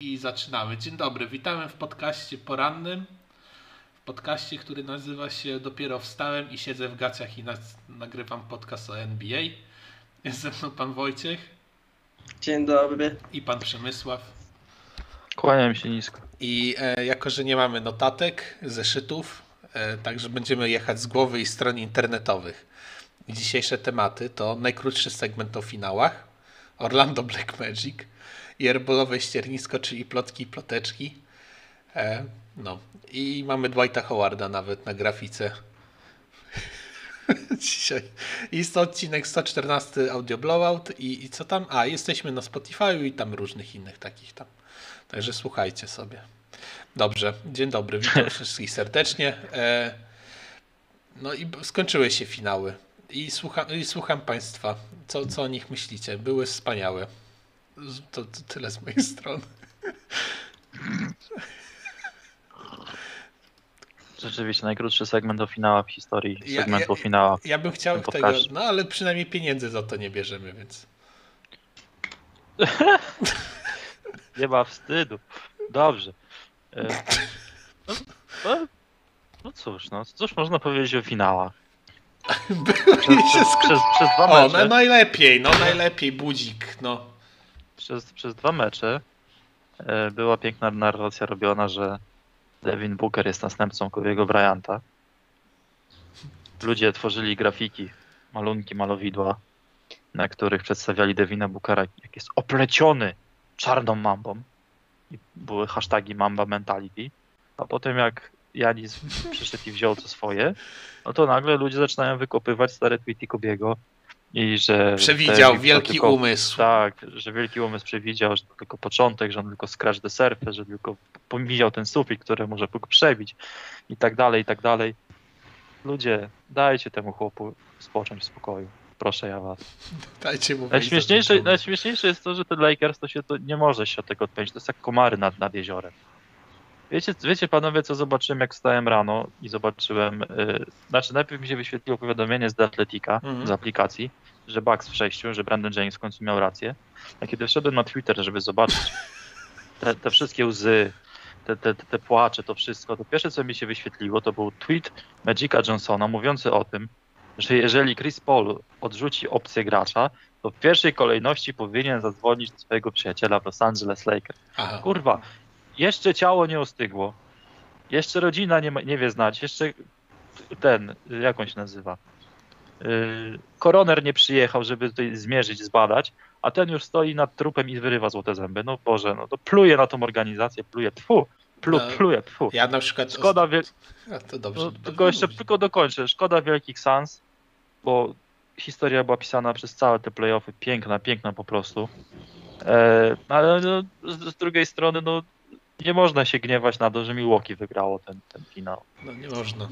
I zaczynamy. Dzień dobry, witamy w podcaście porannym. W podcaście, który nazywa się Dopiero wstałem i siedzę w gacjach i nagrywam podcast o NBA. Jest ze mną pan Wojciech Dzień dobry. i pan Przemysław. Kłaniam się nisko. I e, jako, że nie mamy notatek, zeszytów, e, także będziemy jechać z głowy i stron internetowych. Dzisiejsze tematy to najkrótszy segment o finałach, Orlando Black Magic, jerbolowe ściernisko, czyli plotki i ploteczki. E, no i mamy Dwighta Howarda nawet na grafice. Dzisiaj. Jest to odcinek 114 Audio Blowout i, i co tam? A, jesteśmy na Spotify i tam różnych innych takich tam. Także słuchajcie sobie. Dobrze, dzień dobry, witam wszystkich serdecznie. E, no i skończyły się finały. I słucham, i słucham Państwa, co, co o nich myślicie. Były wspaniałe. To, to tyle z mojej strony. Rzeczywiście najkrótszy segment o finałach w historii Ja- segmentu ja- o finałach. Ja bym chciał tego, no ale przynajmniej pieniędzy za to nie bierzemy, więc. Nie ma wstydu. Dobrze. E, No, no, no cóż, no cóż można powiedzieć o finałach? Były Przez, przez, przez, przez dwa O, mecze, no najlepiej, no najlepiej, budzik, no. Przez, przez dwa mecze e, była piękna narracja robiona, że Devin Booker jest następcą Kobiego Bryanta. Ludzie tworzyli grafiki, malunki, malowidła, na których przedstawiali Devina Bookera, jak jest opleciony czarną mambą. I były hasztagi Mamba Mentality. A potem jak Janis przyszedł i wziął to swoje, no to nagle ludzie zaczynają wykopywać stare tweety Kobiego i że... Przewidział to wielki tylko- umysł. tak, że wielki umysł przewidział, że to tylko początek, że on tylko scratch the surface, że tylko pomiwiał ten sufit, który może mógł przebić i tak dalej, i tak dalej. Ludzie, dajcie temu chłopu spocząć w spokoju. Proszę ja was. Dajcie mu Najśmieszniejsze, najśmieszniejsze jest to, że ten Lakers to się to nie może się od tego odpędzić. To jest jak komary nad, nad jeziorem. Wiecie, wiecie panowie, co zobaczyłem, jak wstałem rano i zobaczyłem. Yy, znaczy, najpierw mi się wyświetliło powiadomienie z The Atletica, Mhm. z aplikacji, że Bucks w przejściu, że Brandon James w końcu miał rację. A kiedy wszedłem na Twitter, żeby zobaczyć te, te wszystkie łzy, te, te, te, te płacze, to wszystko, to pierwsze, co mi się wyświetliło, to był tweet Magica Johnsona mówiący o tym, że jeżeli Chris Paul odrzuci opcję gracza, to w pierwszej kolejności powinien zadzwonić do swojego przyjaciela w Los Angeles Lakers. Aha. Kurwa, jeszcze ciało nie ostygło. Jeszcze rodzina nie, ma, nie wie znać. Jeszcze ten, jak on się nazywa? Yy, koroner nie przyjechał, żeby tutaj zmierzyć, zbadać, a ten już stoi nad trupem i wyrywa złote zęby. No Boże, no to pluje na tą organizację, pluje, tfu, plu, No, pluje, tfu. Ja na przykład. Szkoda, wie, to dobrze. no, tylko jeszcze tylko dokończę. Szkoda wielkich Suns, bo historia była pisana przez całe te playoffy. Piękna, piękna po prostu. E, ale no, z, z drugiej strony, no nie można się gniewać na to, że Milwaukee wygrało ten, ten finał. No nie można.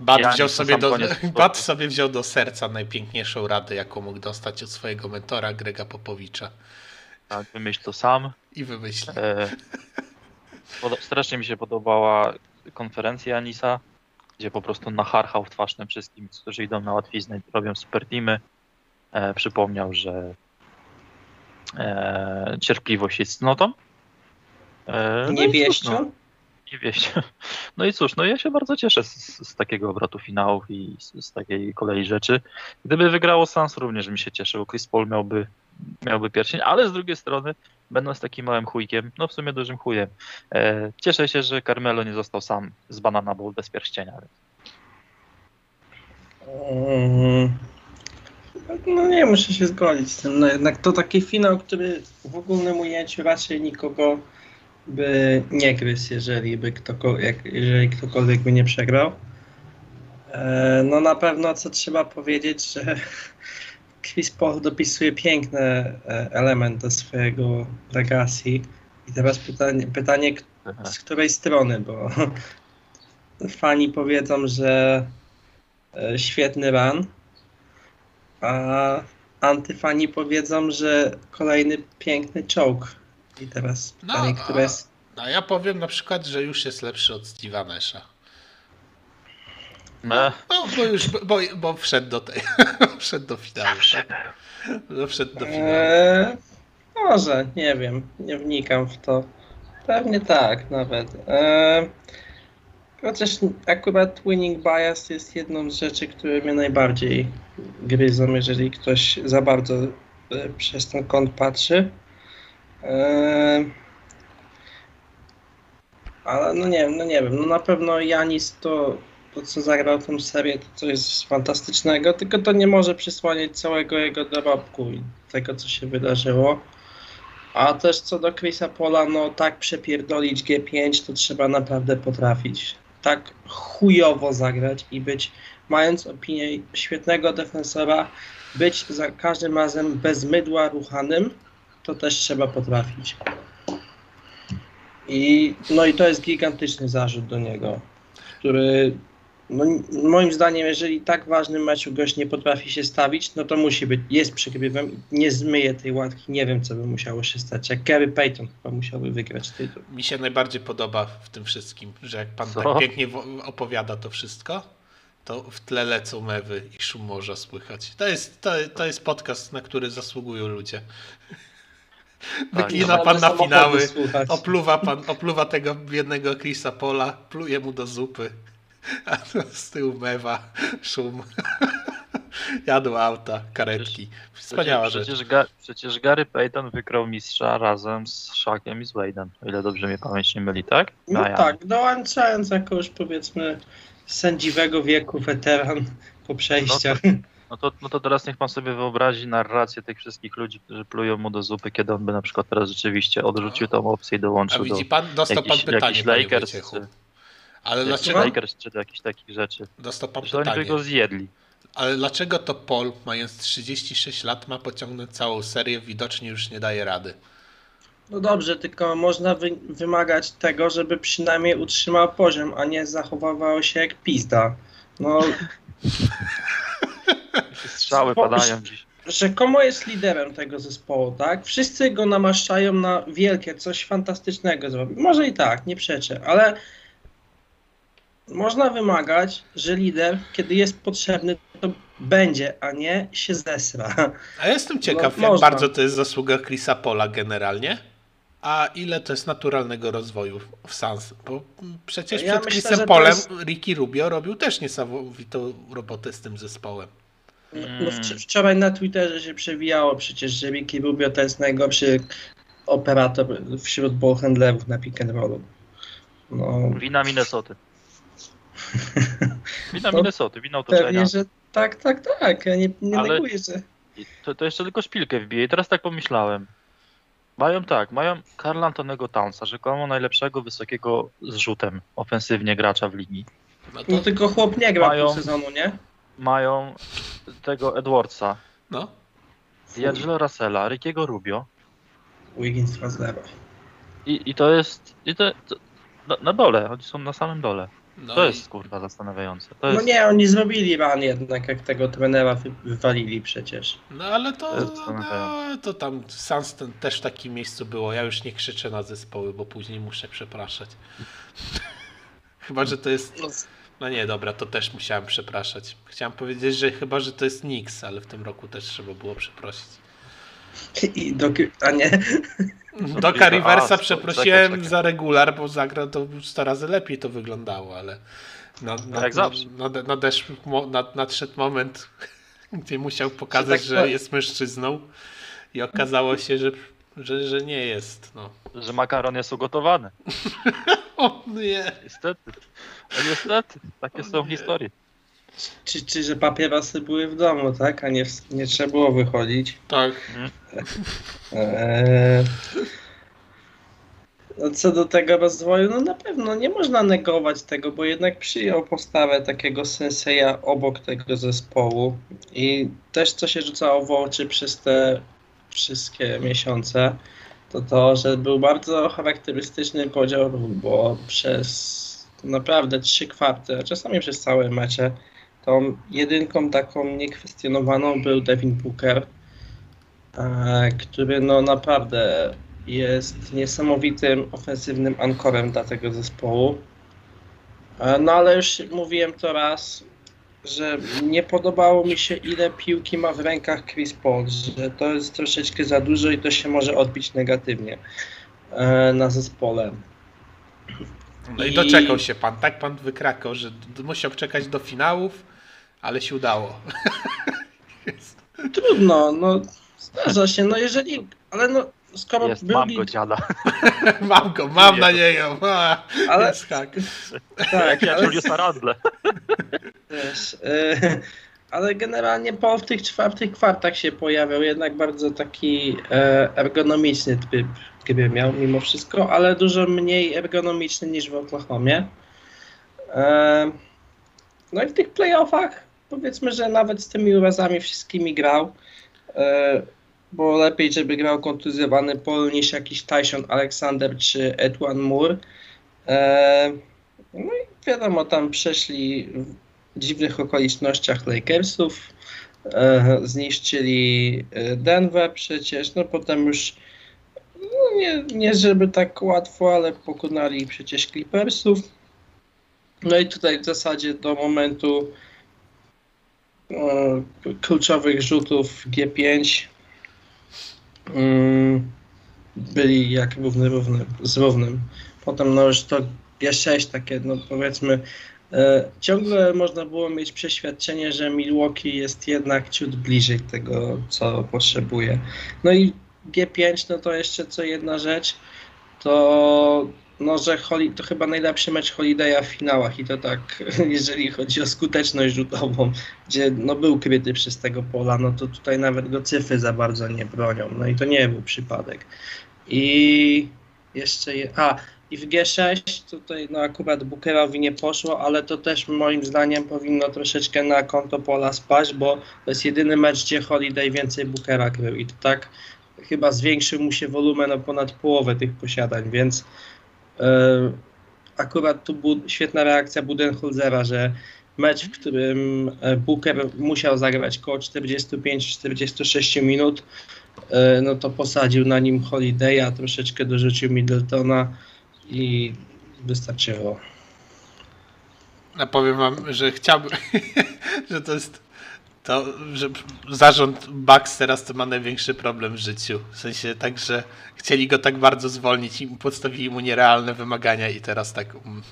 Bat, Ja wziął sobie do, Bat sobie wziął do serca najpiękniejszą radę, jaką mógł dostać od swojego mentora Grega Popowicza. Tak, wymyśl to sam. I wymyślił. E, strasznie mi się podobała konferencja Anisa, gdzie po prostu nacharchał w twarz tym wszystkim, którzy idą na łatwiznę i robią super teamy. E, przypomniał, że e, cierpliwość jest cnotą. E, no Nie i cóż, wieścią? No, nie wieścią. No i cóż, no ja się bardzo cieszę z, z takiego obrotu finałów i z, z takiej kolei rzeczy. Gdyby wygrało Sans również bym się cieszył, Chris Paul miałby, miałby pierścień, ale z drugiej strony będąc takim małym chujkiem, no w sumie dużym chujem, e, cieszę się, że Carmelo nie został sam z Banana Bowl bez pierścienia. Mm. No nie, muszę się zgodzić z tym. No jednak to taki finał, który w ogólnym ujęciu raczej nikogo by nie gryzł, jeżeli by ktokolwiek, jeżeli ktokolwiek by nie przegrał. E, No na pewno co trzeba powiedzieć, że Chris Paul dopisuje piękny e, element do swojego legacy. I teraz pytanie, pytanie z której strony, bo fani powiedzą, że e, świetny run, a antyfani powiedzą, że kolejny piękny czołg. I teraz No, pytanie, a- które jest... A ja powiem na przykład, że już jest lepszy od Steve'a Nasha. No, No, bo już, bo, bo wszedł do tej, wszedł do finału. Tak? No, wszedł do finału. Eee, może, nie wiem, nie wnikam w to. Pewnie tak, nawet. Eee, chociaż akurat winning bias jest jedną z rzeczy, które mnie najbardziej gryzą, jeżeli ktoś za bardzo e, przez ten kąt patrzy. Eee, ale no nie wiem, no nie wiem, no na pewno Janis to, to co zagrał tą serię, to coś fantastycznego, tylko to nie może przysłaniać całego jego dorobku i tego, co się wydarzyło. A też co do Chrisa Pola, no tak przepierdolić G5 to trzeba naprawdę potrafić. Tak chujowo zagrać i być, mając opinię świetnego defensora, być za każdym razem bez mydła ruchanym, to też trzeba potrafić. I, no i to jest gigantyczny zarzut do niego, który no, moim zdaniem, jeżeli tak ważnym meczu gość nie potrafi się stawić, no to musi być, jest przegrywem, nie zmyje tej łatki, nie wiem co by musiało się stać, jak Gary Payton chyba musiałby wygrać tytuł. Mi się najbardziej podoba w tym wszystkim, że jak pan Co? tak pięknie opowiada to wszystko, to w tle lecą mewy i szum morza słychać. To jest, to, to jest podcast, na który zasługują ludzie. Tak, Wyklina no, pan na finały, opluwa, pan, opluwa tego biednego Chrisa Pola, pluje mu do zupy, a to z tyłu mewa, szum. Jadą auta, karetki. Wspaniała przecież, rzecz. przecież, Ga- przecież Gary Payton wygrał mistrza razem z Shakiem i z Wade'em, o ile dobrze mnie pamięć nie myli, tak? No Miami. tak, dołączając jako już powiedzmy sędziwego wieku weteran po przejściach. No to, no to teraz niech pan sobie wyobrazi narrację tych wszystkich ludzi, którzy plują mu do zupy, kiedy on by na przykład teraz rzeczywiście odrzucił tą opcję i A dołączył do widzi pan, dostał pan jakichś, pytanie, jakichś panie Lakers, czy, Ale dlaczego, Lakers, czy do jakichś takich rzeczy. dostał pan Że oni by pytanie. go zjedli. Ale dlaczego to Paul, mając 36 lat, ma pociągnąć całą serię, widocznie już nie daje rady? No dobrze, tylko można wy, wymagać tego, żeby przynajmniej utrzymał poziom, a nie zachowywał się jak pizda. No, Strzały padają dziś. rzekomo jest liderem tego zespołu, tak? Wszyscy go namaszczają na wielkie, coś fantastycznego zrobi. Może i tak, nie przeczę, ale można wymagać, że lider, kiedy jest potrzebny, to będzie, a nie się zesra. A ja jestem ciekaw, No, jak można. bardzo to jest zasługa Chrisa Pola generalnie, a ile to jest naturalnego rozwoju w Sans. Bo przecież Ja przed myślę, Chrisem że Polem jest- Ricky Rubio robił też niesamowitą robotę z tym zespołem. No, wcz- wczoraj na Twitterze się przewijało przecież, że Ricky Rubio to jest najgorszy operator wśród ballhandlerów na pick and rollu. No, Wina Minnesoty. Wina No, Minnesoty, wina otoczenia. pewnie, że tak, tak, tak. Ja nie, nie Ale- neguję, że... To, to jeszcze tylko szpilkę wbije. I teraz tak pomyślałem. Mają tak, mają Karla Antonego Townsa, rzekomo najlepszego wysokiego zrzutem ofensywnie gracza w ligi. No to, No tylko chłop nie gra Mają- pół sezonu, nie? Mają tego Edwardsa, no. D'Angelo Russella, Rickiego Rubio Wiggins 2-0. i, i to jest i to, to na, dole, oni są na samym dole. no To i- jest kurwa zastanawiające. To No jest, nie, oni zrobili ran jednak, jak tego trenera wy, wywalili przecież. No ale to, To jest no, to tam Sans ten też w takim miejscu było. Ja już nie krzyczę na zespoły, bo później muszę przepraszać. chyba, że to jest... No nie, dobra, to też musiałem przepraszać. Chciałem powiedzieć, że chyba, że to jest Nix, ale w tym roku też trzeba było przeprosić. I do, a nie, Do A, Riversa przeprosiłem czekaj. za regular, bo zagrał to już 100 razy lepiej to wyglądało, ale na, na, jak zawsze. Nade, nadeszł, nad, nadszedł moment, gdzie musiał pokazać, tak że powiem. jest mężczyzną i okazało się, że, że, że nie jest. No. że makaron jest ugotowany. O nie. Niestety. No niestety, takie są historie. czy, czy że papierosy były w domu, tak? A nie, nie trzeba było wychodzić. Tak. Eee, no co do tego rozwoju, no na pewno nie można negować tego, bo jednak przyjął postawę takiego senseja obok tego zespołu i też co się rzucało w oczy przez te wszystkie miesiące, to to, że był bardzo charakterystyczny podział bo przez naprawdę trzy kwarty, a czasami przez całe mecze, tą jedynką taką niekwestionowaną był Devin Booker, e, który no naprawdę jest niesamowitym ofensywnym ankorem dla tego zespołu. E, No ale już mówiłem to raz, że nie podobało mi się ile piłki ma w rękach Chris Paul, że to jest troszeczkę za dużo i to się może odbić negatywnie. e, na zespole. No i doczekał się pan, tak pan wykrakał, że musiał czekać do finałów, ale się udało. Trudno, no zdarza się, no jeżeli, ale no skoro Jest, był mam go dziada. mam go, mam nadzieję. A, Ale- Jest hak. tak, Jak ale, Juliusa Randle. też, ale generalnie po w tych czwartych kwartach się pojawiał jednak bardzo taki e, ergonomiczny tryb gry miał mimo wszystko, ale dużo mniej ergonomiczny niż w Oklahomie. E, no i w tych playoffach powiedzmy, że nawet z tymi urazami wszystkimi grał, e, bo lepiej, żeby grał kontuzjowany Paul niż jakiś Tyson Alexander czy Edwan Moore. E, no i wiadomo, tam przeszli w dziwnych okolicznościach Lakersów, e, zniszczyli e, Denver przecież, no potem już no nie, nie żeby tak łatwo, ale pokonali przecież Clippersów. No i tutaj w zasadzie do momentu e, kluczowych rzutów G5 mm, byli jak równy, równy z równym. Potem no już to G6 takie, no powiedzmy, e, ciągle można było mieć przeświadczenie, że Milwaukee jest jednak ciut bliżej tego, co potrzebuje. No i G5, no to jeszcze co jedna rzecz, to no, że Holi, to chyba najlepszy mecz Holiday'a w finałach i to tak, jeżeli chodzi o skuteczność rzutową, gdzie no, był kryty przez tego pola, no to tutaj nawet go cyfry za bardzo nie bronią, no i to nie był przypadek. I jeszcze, je, a i w G6 tutaj no akurat Bookerowi nie poszło, ale to też moim zdaniem powinno troszeczkę na konto pola spaść, bo to jest jedyny mecz, gdzie Holiday więcej Bookera krył i to tak chyba zwiększył mu się wolumen o ponad połowę tych posiadań, więc akurat tu bu- świetna reakcja Budenholzera, że mecz, w którym e, Booker musiał zagrać około 45-46 minut, e, no to posadził na nim Holiday'a, troszeczkę dorzucił Middletona i wystarczyło. Ja powiem wam, że chciałbym, że to jest to, że zarząd Bucks teraz to ma największy problem w życiu. W sensie tak, że chcieli go tak bardzo zwolnić i postawili mu nierealne wymagania i teraz tak um,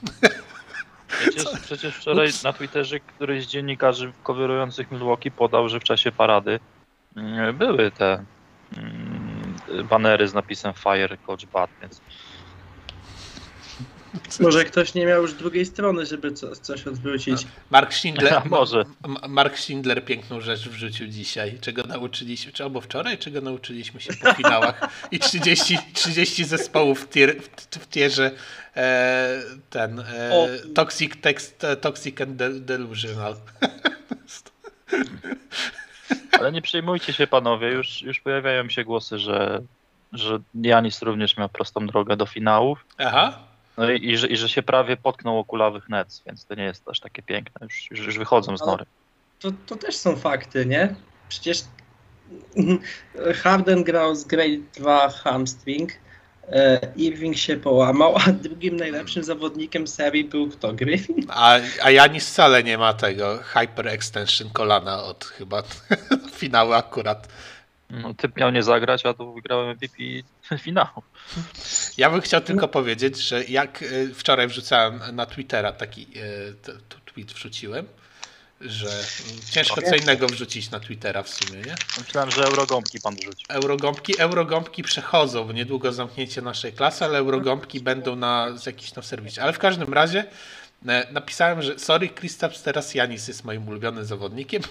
Przecież, przecież wczoraj Ups. na Twitterze któryś z dziennikarzy coverujących Milwaukee podał, że w czasie parady mm, były te mm, banery z napisem Fire Coach Bad, więc Może ktoś nie miał już drugiej strony, żeby co, coś odwrócić. Mark Schindler, może. Mark Schindler piękną rzecz wrzucił dzisiaj, czego nauczyliśmy, czy albo wczoraj, czego nauczyliśmy się po finałach i 30, 30 zespołów w, tier, w, w tierze e, ten e, O. Toxic Text, e, Toxic and Del- Delusional. Ale nie przejmujcie się panowie, już, już pojawiają się głosy, że, że Janis również miał prostą drogę do finałów. Aha. No i, i, że, i że się prawie potknął o kulawych Nets, więc to nie jest aż takie piękne. Już, już, już wychodzą z Ale- nory. To, to też są fakty, nie? Przecież Harden grał z Grade 2 hamstring, e, Irving się połamał, a drugim najlepszym zawodnikiem serii był kto? Griffin? A, a Janis wcale nie ma tego hyper extension kolana od chyba finału akurat. No, typ miał nie zagrać, a tu wygrałem MVP finału. Ja bym chciał tylko powiedzieć, że jak y, wczoraj wrzucałem na Twittera taki y, t- t- tweet wrzuciłem, że ciężko co innego wrzucić na Twittera w sumie, nie? Myślałem, że eurogąbki pan wrzucił. Eurogąbki, eurogąbki przechodzą, bo niedługo zamknięcie naszej klasy, ale eurogąbki będą na jakiś tam serwisie. Ale w każdym razie e, napisałem, że sorry Kristaps, teraz Janis jest moim ulubionym zawodnikiem,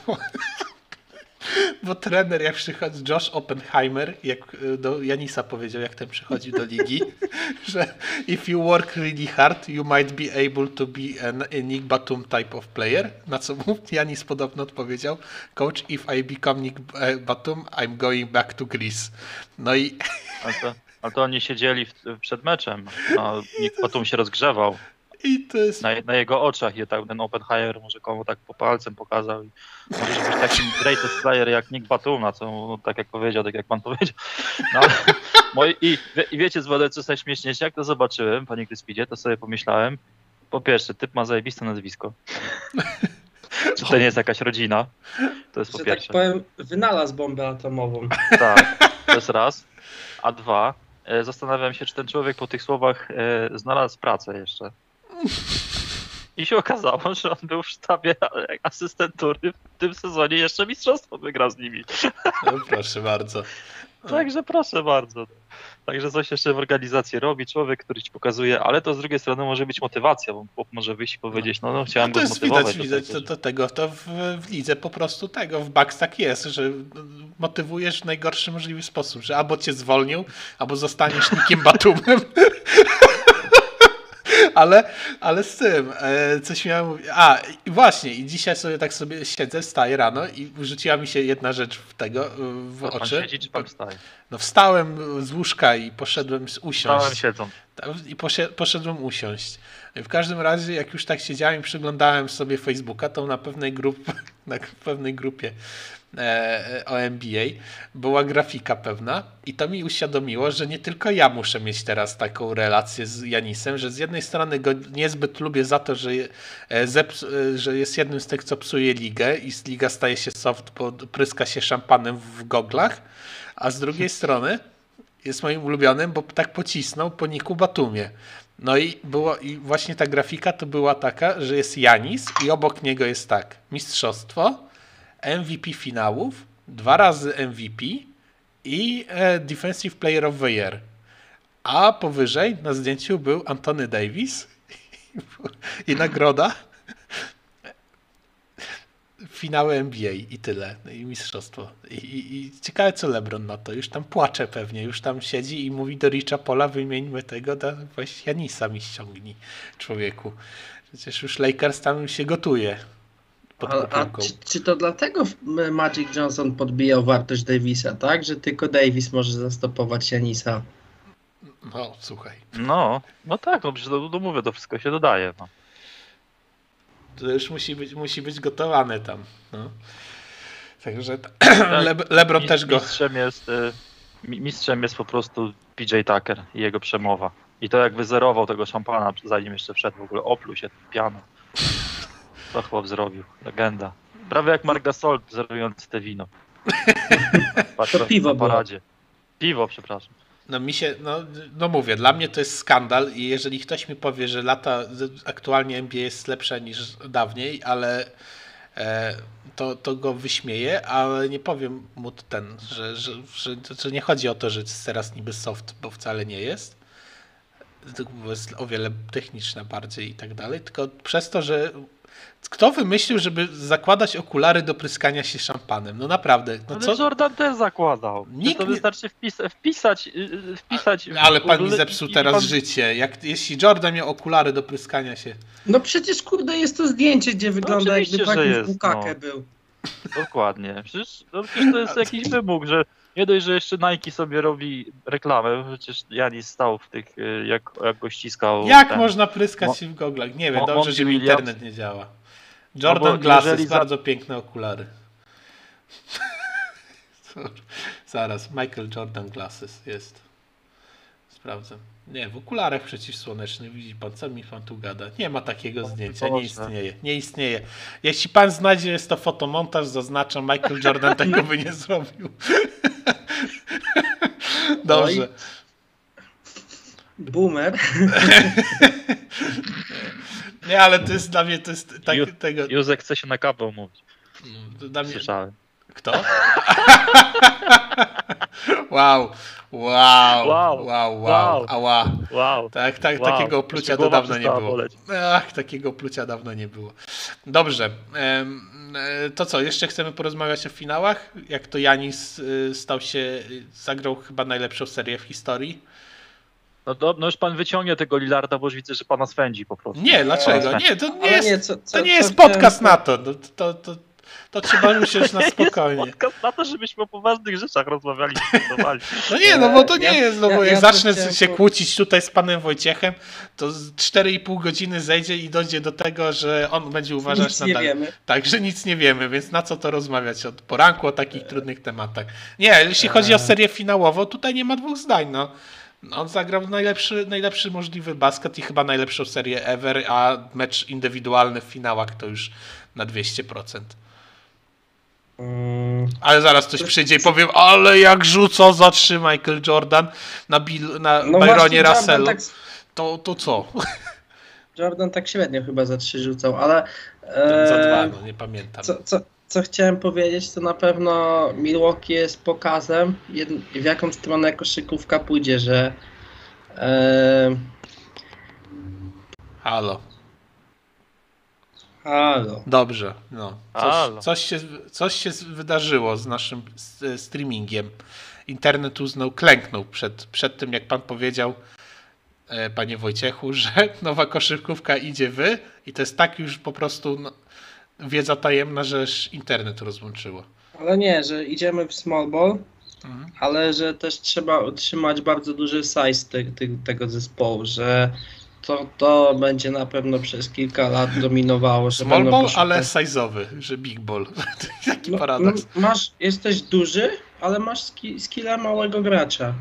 bo, trener jak przychodzi, Josh Oppenheimer, jak e, do Janisa powiedział, jak ten przychodził do ligi, że if you work really hard, you might be able to be an, a Nick Batum type of player. Na co mu Janis podobno odpowiedział, coach, if I become Nick Batum, I'm going back to Greece. No i Ale to, ale to oni siedzieli w, przed meczem, a Nick Batum się rozgrzewał I to jest. na, na jego oczach i tak ten Oppenheimer może komu tak po palcem pokazał i możesz być takim greatest player jak Nick Batum, na co no, tak jak powiedział, tak jak pan powiedział. No, ale, moi, i, wie- I wiecie z co jest najśmieszniejsze, jak to zobaczyłem, panie Kryspidzie, to sobie pomyślałem, po pierwsze, typ ma zajebiste nazwisko. Czy to nie jest jakaś rodzina? To jest po Że tak pierwsze. powiem, wynalazł bombę atomową. Tak, to jest raz. A dwa, e, zastanawiam się, czy ten człowiek po tych słowach e, znalazł pracę jeszcze. I się okazało, że on był w sztabie asystentury w tym sezonie, jeszcze mistrzostwo wygrał z nimi. No, proszę bardzo. Także proszę bardzo. Także coś jeszcze w organizacji robi człowiek, który ci pokazuje, ale to z drugiej strony może być motywacja, bo chłop może wyjść i powiedzieć, no, no chciałem No to go jest widać, do widać tego, to, to tego, to w, w lidze po prostu tego, w Bucks tak jest, że motywujesz w najgorszy możliwy sposób, że albo cię zwolnił, albo zostaniesz nikim Batumem. ale, ale z tym, e, coś miałem mówić. A, właśnie, i dzisiaj sobie tak sobie siedzę, wstaję rano i wrzuciła mi się jedna rzecz w tego, e, w pan oczy. siedzi czy pan wstaje? No wstałem z łóżka i poszedłem usiąść. Stałem siedzą. Tam- I poszedłem usiąść. W każdym razie, jak już tak siedziałem i przyglądałem sobie Facebooka, to na pewnej, grup, na pewnej grupie e, o NBA była grafika pewna i to mi uświadomiło, że nie tylko ja muszę mieć teraz taką relację z Janisem, że z jednej strony go niezbyt lubię za to, że, e, e, że jest jednym z tych, co psuje ligę i liga staje się soft, bo pryska się szampanem w goglach, a z drugiej strony jest moim ulubionym, bo tak pocisnął po Niku Batumie. No i było i właśnie ta grafika to była taka, że jest Janis i obok niego jest tak: mistrzostwo, MVP finałów, dwa razy MVP i e, Defensive Player of the Year. A powyżej na zdjęciu był Antony Davis i nagroda finały NBA i tyle. No I mistrzostwo. I, i, I ciekawe co LeBron na to. Już tam płacze pewnie. Już tam siedzi i mówi do Richa Pola wymieńmy tego, da weź Janisa mi ściągnij człowieku. Przecież już Lakers tam się gotuje pod A, a czy, czy to dlatego Magic Johnson podbijał wartość Davisa, tak? Że tylko Davis może zastopować Janisa. No, słuchaj. No, no tak, no przecież to, to mówię, to wszystko się dodaje. No. To już musi być, musi być gotowane tam. No. Także Tak. Le, LeBron też go. Mistrzem jest, y, mi- mistrzem jest po prostu PJ Tucker i jego przemowa. I to jak wyzerował tego szampana, zanim jeszcze wszedł w ogóle, opluł się piano. To chłop zrobił, legenda. Prawie jak Mark Gasol zerując te wino. Patrz, To piwo na było. paradzie. Piwo, przepraszam. No mi się, no, no mówię, dla mnie to jest skandal i jeżeli ktoś mi powie, że lata aktualnie NBA jest lepsze niż dawniej, ale e, to, to go wyśmieję, ale nie powiem mu ten, że, że, że, że nie chodzi o to, że jest teraz niby soft, bo wcale nie jest. Jest o wiele techniczna bardziej i tak dalej, tylko przez to, że kto wymyślił, żeby zakładać okulary do pryskania się szampanem? No naprawdę. No Ale co? Jordan też zakładał. Nikt to wystarczy wpis, wpisać, y, y, wpisać. Ale pan mi zepsuł teraz pan- życie. Jak, jeśli Jordan miał okulary do pryskania się. No przecież kurde jest to zdjęcie, gdzie wygląda jakby oczywiście, że taki jest, bukakę no. był. Dokładnie. Przecież, no, przecież to jest jakiś wymóg, że nie dość, że jeszcze Nike sobie robi reklamę, przecież Janis stał w tych, y, jak, jak go ściskał. Jak ten- można pryskać się w goglach? Nie wiem, dobrze, że mi internet nie działa. Jordan No Glasses, za- bardzo piękne okulary. Zaraz, Michael Jordan Glasses jest. Sprawdzę. Nie, w okularach przeciwsłonecznych widzi pan, co mi pan tu gada. Nie ma takiego zdjęcia, nie istnieje. Nie istnieje. Jeśli pan znajdzie, jest to fotomontaż, zaznaczam, Michael Jordan tego by nie zrobił. Dobrze. Oj. Boomer. Nie, ale to jest dla mnie, to jest tak, Ju- tego... Józek chce się na kawę umówić. to Dla mnie, Słyszałem. Kto? wow, wow, wow, Wow, wow, wow. ała. Wow. Tak, tak, Wow, takiego mi to dawno nie było. boleć. Ach, takiego oplucia dawno nie było. Dobrze, e, to co, jeszcze chcemy porozmawiać o finałach? Jak to Janis y, stał się, y, zagrał chyba najlepszą serię w historii? No, do, no już pan wyciągnie tego Lillarda, bo już widzę, że pana swędzi po prostu. Nie, dlaczego? Nie, to nie Ale jest, nie, co, co, to nie jest podcast na to. No, To, to, to trzeba usiąść na spokojnie. Jest podcast na to, żebyśmy o poważnych rzeczach rozmawiali. No nie, no bo to nie Ja- jest, no ja- bo jak ja zacznę się po- kłócić tutaj z panem Wojciechem, to z 4,5 godziny zejdzie i dojdzie do tego, że on będzie uważać Nic nie nadal. wiemy. Tak, że nic nie wiemy, więc na co to rozmawiać od poranku o takich trudnych tematach. Nie, jeśli chodzi o Eee. serię finałową, tutaj nie ma dwóch zdań, no. On zagrał najlepszy, najlepszy możliwy basket i chyba najlepszą serię ever, a mecz indywidualny w finałach to już na 200%. Mm, Ale zaraz ktoś przyjdzie i powiem, ale jak rzucą za trzy Michael Jordan na, Bill, na no Byronie Russellu, tak, to, to co? Jordan tak średnio chyba za trzy rzucał, ale za e, dwa, no nie pamiętam. co, co, co chciałem powiedzieć, to na pewno Milwaukee jest pokazem, w jaką stronę koszykówka pójdzie, że e, Halo. Halo. Dobrze, no. Halo. Coś, coś, się, coś się wydarzyło z naszym s- streamingiem. Internet uznał, klęknął przed, przed tym, jak pan powiedział, e, panie Wojciechu, że nowa koszykówka idzie wy i to jest tak już po prostu no, wiedza tajemna, że internet rozłączyło. Ale nie, że idziemy w small ball, Mhm. ale że też trzeba utrzymać bardzo duży size te, te, tego zespołu, że to, to będzie na pewno przez kilka lat dominowało. Że Small ball, ale size'owy, że big ball. Jaki No, paradoks. masz, jesteś duży, ale masz ski, skilla małego gracza.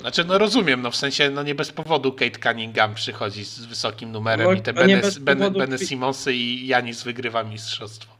Znaczy, no rozumiem, no w sensie, no nie bez powodu Kate Cunningham przychodzi z wysokim numerem No, i te Bene, Bene, Simonsy i Janis wygrywa mistrzostwo.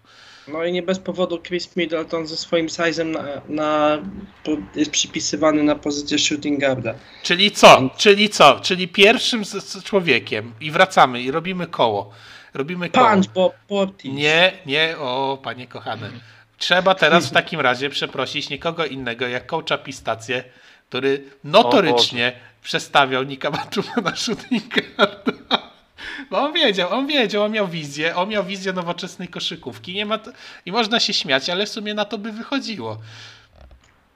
No i nie bez powodu Chris Middleton ze swoim sizem na, na, po- jest przypisywany na pozycję shooting guarda. Czyli co? Czyli co? Czyli pierwszym z, z człowiekiem i wracamy i robimy koło. Robimy koło. Punch Bob Portis. Nie, nie, o panie kochane. Trzeba teraz w takim razie przeprosić nikogo innego jak coacha Pistację, który notorycznie przestawiał Nika Batuma na shooting guarda. Bo on wiedział, on wiedział, on miał wizję, on miał wizję nowoczesnej koszykówki. Nie ma to, I można się śmiać, ale w sumie na to by wychodziło.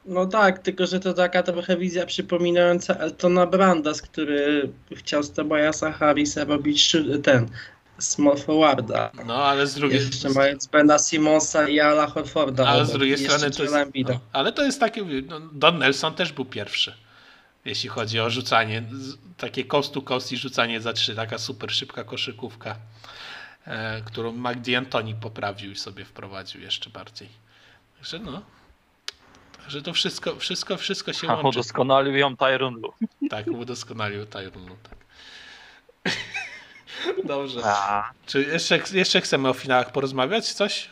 No tak, tylko że to taka trochę wizja przypominająca Eltona Brandas, który chciał z Tobiasa Harrisa robić ten small forwarda. No ale z drugiej Jeszcze mając Bena Simonsa i Ala Horforda. Ale z drugiej strony to jest. No, ale to jest takie. No, Don Nelson też był pierwszy. Jeśli chodzi o rzucanie. Takie coast to coast i rzucanie za trzy. Taka super szybka koszykówka, e, którą Mac D'Antoni poprawił i sobie wprowadził jeszcze bardziej. Także no. Także to wszystko, wszystko, wszystko się A łączy. udoskonalił ją Tyron Lu. Tak, udoskonalił Tyrunu. Tak. Dobrze. A, Czy jeszcze, jeszcze chcemy o finałach porozmawiać? Coś?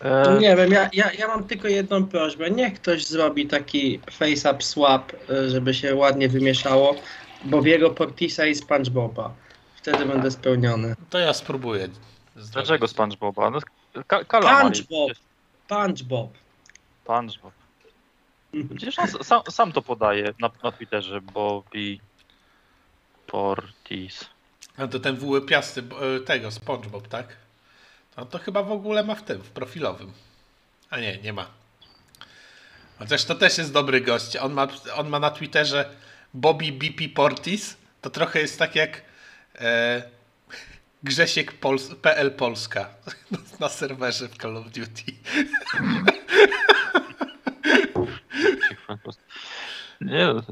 E, Nie wiem, ja, ja, ja mam tylko jedną prośbę. Niech ktoś zrobi taki face-up swap, y, żeby się ładnie wymieszało, Bobiego Portisa i SpongeBoba. Wtedy będę spełniony. To ja spróbuję. Dlaczego SpongeBoba? No, ka. SpongeBob! SpongeBob! SpongeBob. Przecież on sam, sam to podaje na, na Twitterze, Bobby Portis. No to ten wyłypiasty bo- e, tego, SpongeBob, tak? No to chyba w ogóle ma w tym, w profilowym. A nie, nie ma. Chociaż to też jest dobry gość. On ma, on ma na Twitterze Bobby BP Portis. To trochę jest tak jak e, Grzesiek Pols PL Polska na serwerze w Call of Duty.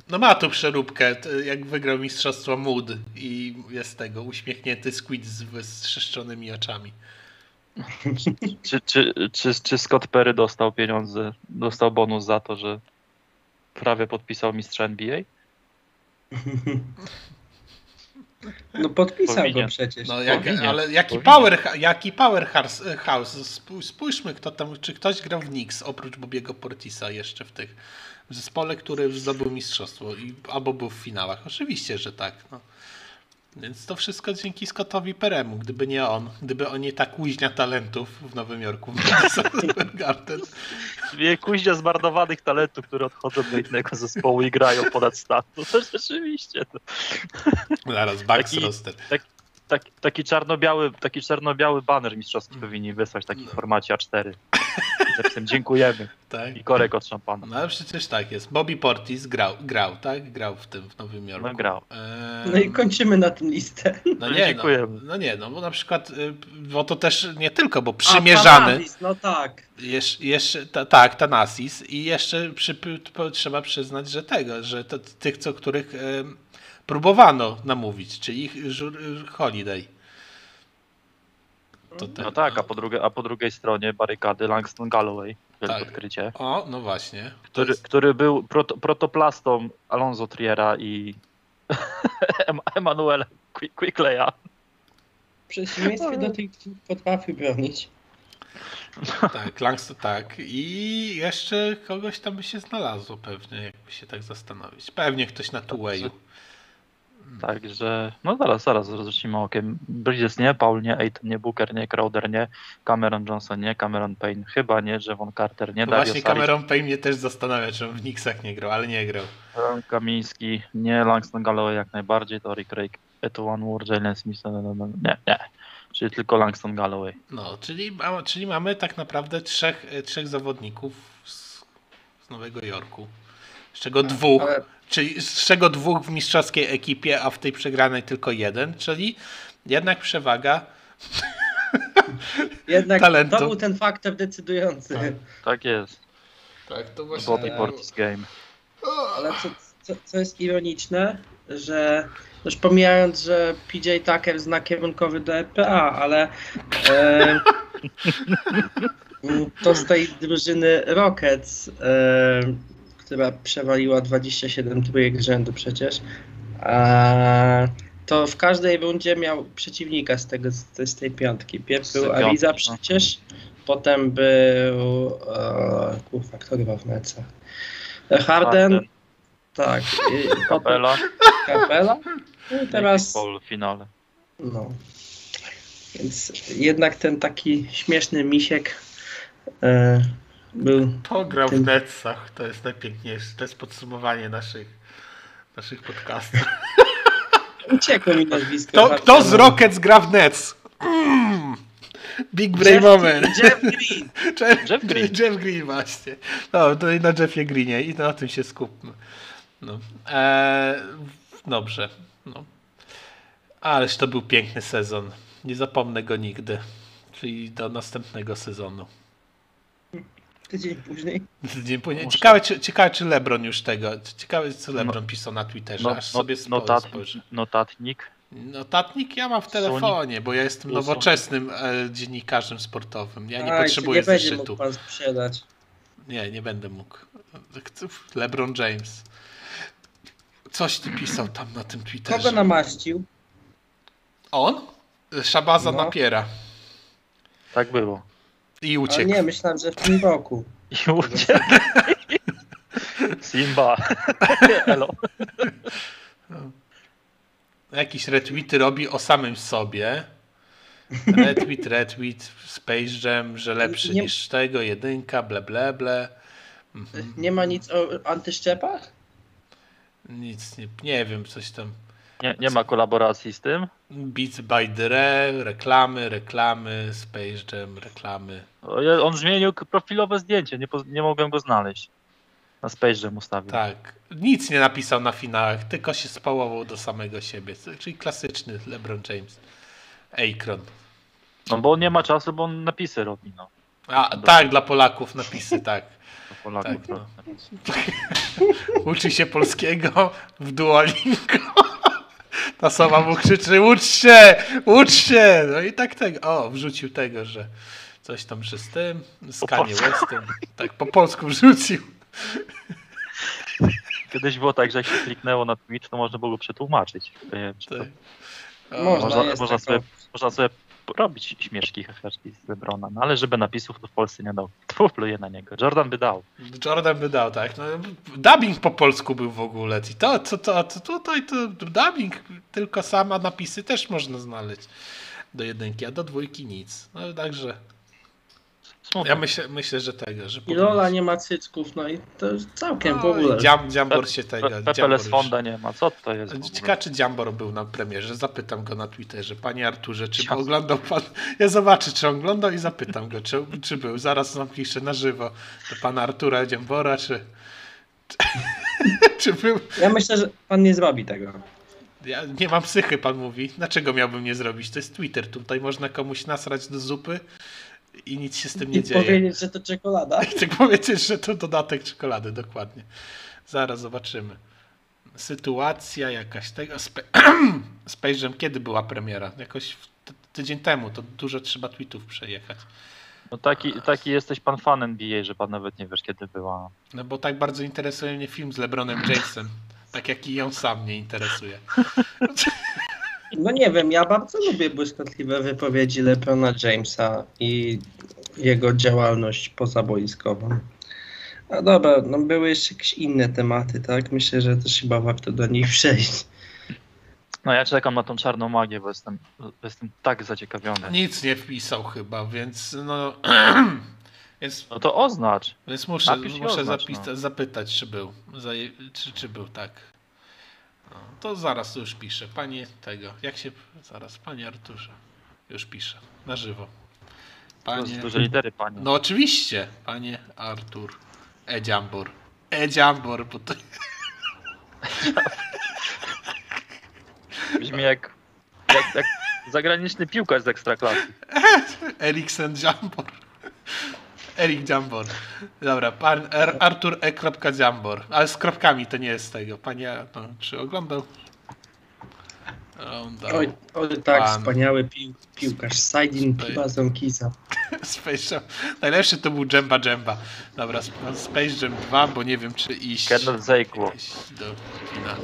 No ma tu przeróbkę, jak wygrał mistrzostwo Mood i jest tego uśmiechnięty squid z wystrzyszczonymi oczami. Czy, czy, czy, czy Scott Perry dostał pieniądze, dostał bonus za to, że prawie podpisał mistrza NBA? No podpisał Powinien. go przecież. No, jak, ale jaki powinien. power, jaki powerhouse, house, spó- spójrzmy kto tam, czy ktoś grał w Knicks oprócz Bobiego Portisa jeszcze w tych, w zespole, który zdobył mistrzostwo i, albo był w finałach. Oczywiście, że tak. No. Więc to wszystko dzięki Scottowi Peremu. Gdyby nie on, gdyby on nie ta kuźnia talentów w Nowym Jorku, w Garden, Dwie kuźnia zmarnowanych talentów, które odchodzą do innego zespołu i grają ponad stan. No to rzeczywiście. To, zaraz Bucks Taki- roster. tak, taki czarno-biały, taki czarno-biały baner mistrzowski Mm. powinni wysłać taki No. w formacie A4. Z napisem dziękujemy Tak? i korek od szampana. No ale przecież tak jest. Bobby Portis grał, grał, tak? Grał w tym, w Nowym Jorku. No, grał. Eee, No i kończymy na tym listę. No nie, no, Dziękujemy. no nie, no bo na przykład, y, bo to też nie tylko, bo przymierzany, Thanasis, no tak. jeszcze, jeszcze ta, tak, Tanasis i jeszcze przy, trzeba przyznać, że tego, że to, tych, co których próbowano namówić, czyli ich Holiday. To ten, No tak, a po, drugie, a po drugiej stronie barykady Langston Galloway, wielkie Tak. odkrycie, O, no właśnie. Który, jest, który był proto, protoplastą Alonso Triera i Em- Emanuela Qui- Quickleya. W przeciwieństwie do tych, którzy potrafił bronić. Tak, Langston tak. I jeszcze kogoś tam by się znalazło pewnie, jakby się tak zastanowić. Pewnie ktoś na two-wayu. Także, no zaraz, zaraz rzucimy okiem. Bridges nie, Paul nie, Aiton nie, Booker nie, Crowder nie, Cameron Johnson nie, Cameron Payne chyba nie, Javon Carter nie, No Dario właśnie Saric, Cameron Payne mnie też zastanawia, czy on w Knicksach nie grał, ale nie grał. Kamiński nie, Langston Galloway jak najbardziej, Tory Craig, Etuan Moore, Jalen Smith, no, no, nie, nie. Czyli tylko Langston Galloway. No, czyli, czyli mamy tak naprawdę trzech, e, trzech zawodników z, z Nowego Jorku. Z czego dwóch, Ale czyli z czego dwóch w mistrzowskiej ekipie, a w tej przegranej tylko jeden, czyli jednak przewaga. jednak Talentu. to był ten faktor decydujący. Tak. Tak jest. Tak, to Bobby Portis Game. Ale co, co, co jest ironiczne, że już pomijając, że PJ Tucker zna kierunkowy do EPA, ale e, to z tej drużyny Rockets, e, która przewaliła 27 trójek z rzędu przecież, e, to w każdej rundzie miał przeciwnika z, tego, z, tej piątki. Pierw był Ariza no. przecież, potem był e, kurwa, kto chyba w mecach? Harden, Harden, tak. I Kapela, Kapela. I teraz. W finale. No. Więc jednak ten taki śmieszny misiek e, był. Pograł w Tym- Netsach, to jest najpiękniejsze. To jest podsumowanie naszych, naszych podcastów. Uciekło mi nazwisko. Kto, kto z Rockets gra w Nets? Mm. Big brain Jeff, moment. Jeff Green. Jeff, Jeff Green. Jeff Green właśnie. No, to i na Jeffie Greenie i na tym się skupmy. No. Eee, dobrze. No. Ależ to był piękny sezon. Nie zapomnę go nigdy. Czyli do następnego sezonu. Tydzień później. Dzień później. Ciekawe, czy, ciekawe, czy LeBron już tego. Ciekawe, co LeBron pisał na Twitterze. No, aż no, sobie spo, notat, spojrzę. notatnik. Notatnik ja mam w telefonie, bo ja jestem nowoczesnym e, dziennikarzem sportowym. Ja nie A, potrzebuję nie będzie zeszytu. mógł pan sprzedać. Nie, nie będę mógł. LeBron James. Coś ty pisał tam na tym Twitterze. Kogo namaścił? On? Szabaza No. napiera. Tak było. I A uciekł. nie, myślałem, że w tym roku. I uciekł. Simba. Elo. Jakiś retweety robi o samym sobie. Retweet, retweet, Space Jam, że lepszy Nie- niż tego, jedynka, ble, ble, ble. Mhm. Nie ma nic o antyszczepach? Nic, nie, nie wiem, coś tam. Nie, nie ma kolaboracji z tym. Beats by Dre, reklamy, reklamy, Space Jam, reklamy. On zmienił profilowe zdjęcie, nie, nie mogłem go znaleźć. Na Space Jam ustawił. Tak. Nic nie napisał na finałach, tylko się spałował do samego siebie. Czyli klasyczny LeBron James. Akron. No bo on nie ma czasu, bo on napisy robi, no. A, tak, dla Polaków napisy, tak. Do Polaków Tak, no. napisy. Uczy się polskiego w Duolingo. Ta sama mu krzyczy, ucz się, ucz się. No i tak tego. O, wrzucił tego, że coś tam, że z tym, z Kanye. Westem. Tak, po polsku wrzucił. Kiedyś było tak, że jak się kliknęło na Twitch, to można było go przetłumaczyć. Nie wiem, czy to, Tak. O, Można, można, sobie, można sobie robić śmieszki heheszki z Lebrona, no ale żeby napisów to w Polsce nie dał. Tfu, pluje na niego. Jordan by dał. Jordan by dał, tak. No, dubbing po polsku był w ogóle. I to, to, to, to tutaj to dubbing, tylko sama napisy też można znaleźć do jedynki, a do dwójki nic. No także Smutno. ja myślę, myślę że tego, że I Lola nie ma cycków, no i to już całkiem w ogóle. Dziam, Dziambor się tego. Pe- Dziambor Pepeles już- Fonda nie ma. Co to jest? w ogóle? Ciekawe, czy Dziambor był na premierze. Zapytam go na Twitterze. Panie Arturze, czy Ciasno. oglądał pan? Ja zobaczę, czy oglądał i zapytam go, czy, czy był. Zaraz napiszę na żywo do pana Artura Dziambora, czy, czy był. Ja myślę, że pan nie zrobi tego. Ja nie mam psychy, pan mówi. Dlaczego miałbym nie zrobić? To jest Twitter. Tutaj można komuś nasrać do zupy i nic się z tym nie I dzieje. powiedzieć, że to czekolada. Chcę powiedzieć, że to dodatek czekolady, dokładnie. Zaraz zobaczymy. Sytuacja jakaś tego. Spe... Space Jam kiedy była premiera? Jakoś tydzień temu, to dużo trzeba tweetów przejechać. No taki, taki jesteś pan fan NBA, że pan nawet nie wiesz kiedy była. No bo tak bardzo interesuje mnie film z LeBronem Jamesem. Tak jak i on sam mnie interesuje. No nie wiem, ja bardzo lubię błyskotliwe wypowiedzi Lebrona Jamesa i jego działalność pozaboiskową. A dobra, no były jeszcze jakieś inne tematy, tak? Myślę, że też chyba warto do nich przejść. No ja czekam na tą czarną magię, bo jestem, bo jestem tak zaciekawiony. Nic nie wpisał chyba, więc no. więc, No to oznacz. więc muszę, napisz muszę oznacz, zapis- no. zapytać, czy był. Zaje- Czy, czy był tak. To zaraz już piszę. Panie tego. Jak się. Zaraz, panie Arturze. Już piszę. Na żywo. Panie. Duże litery, panie. No oczywiście, panie Artur. Edziambor. Edziambor, bo to Brzmi jak, jak, jak zagraniczny piłkarz z ekstraklasy. Eriksen Jambor. Erik Jambor. Dobra, pan R, Artur E. Jambor. Ale z kropkami to nie jest tego. Panie, no, czy oglądał? Oglądał. Oj, oj tak, Pan. wspaniały pił, piłkarz. Sajdin Tutaj. Pibazonkiza. Space. Najlepszy to był Jemba Jemba. Dobra, Sp- Space Jam 2, bo nie wiem czy iść, Kenneth iść do kina.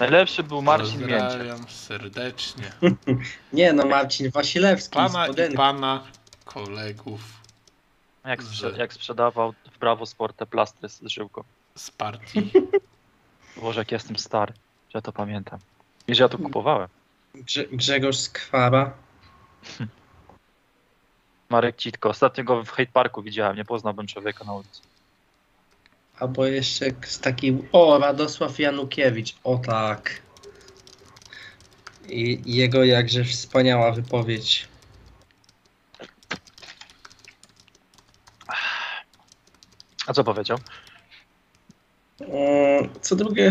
Najlepszy był Marcin Mięciak. Pozdrawiam serdecznie. Nie no, Marcin Wasilewski Pana z i pana kolegów Jak, Z- sprze- jak sprzedawał w Brawo Sport te plastry z żyłką. z partii. Boże, jak jestem stary, że ja to pamiętam. I że ja to kupowałem. Grze Grzegorz Skwara. Marek Citko. Ostatnio go w Hate Parku widziałem, nie poznałbym człowieka na ulicy. Albo jeszcze z takim. O, Radosław Janukiewicz. O tak. I jego jakże wspaniała wypowiedź. A co powiedział? Mm, Co drugie,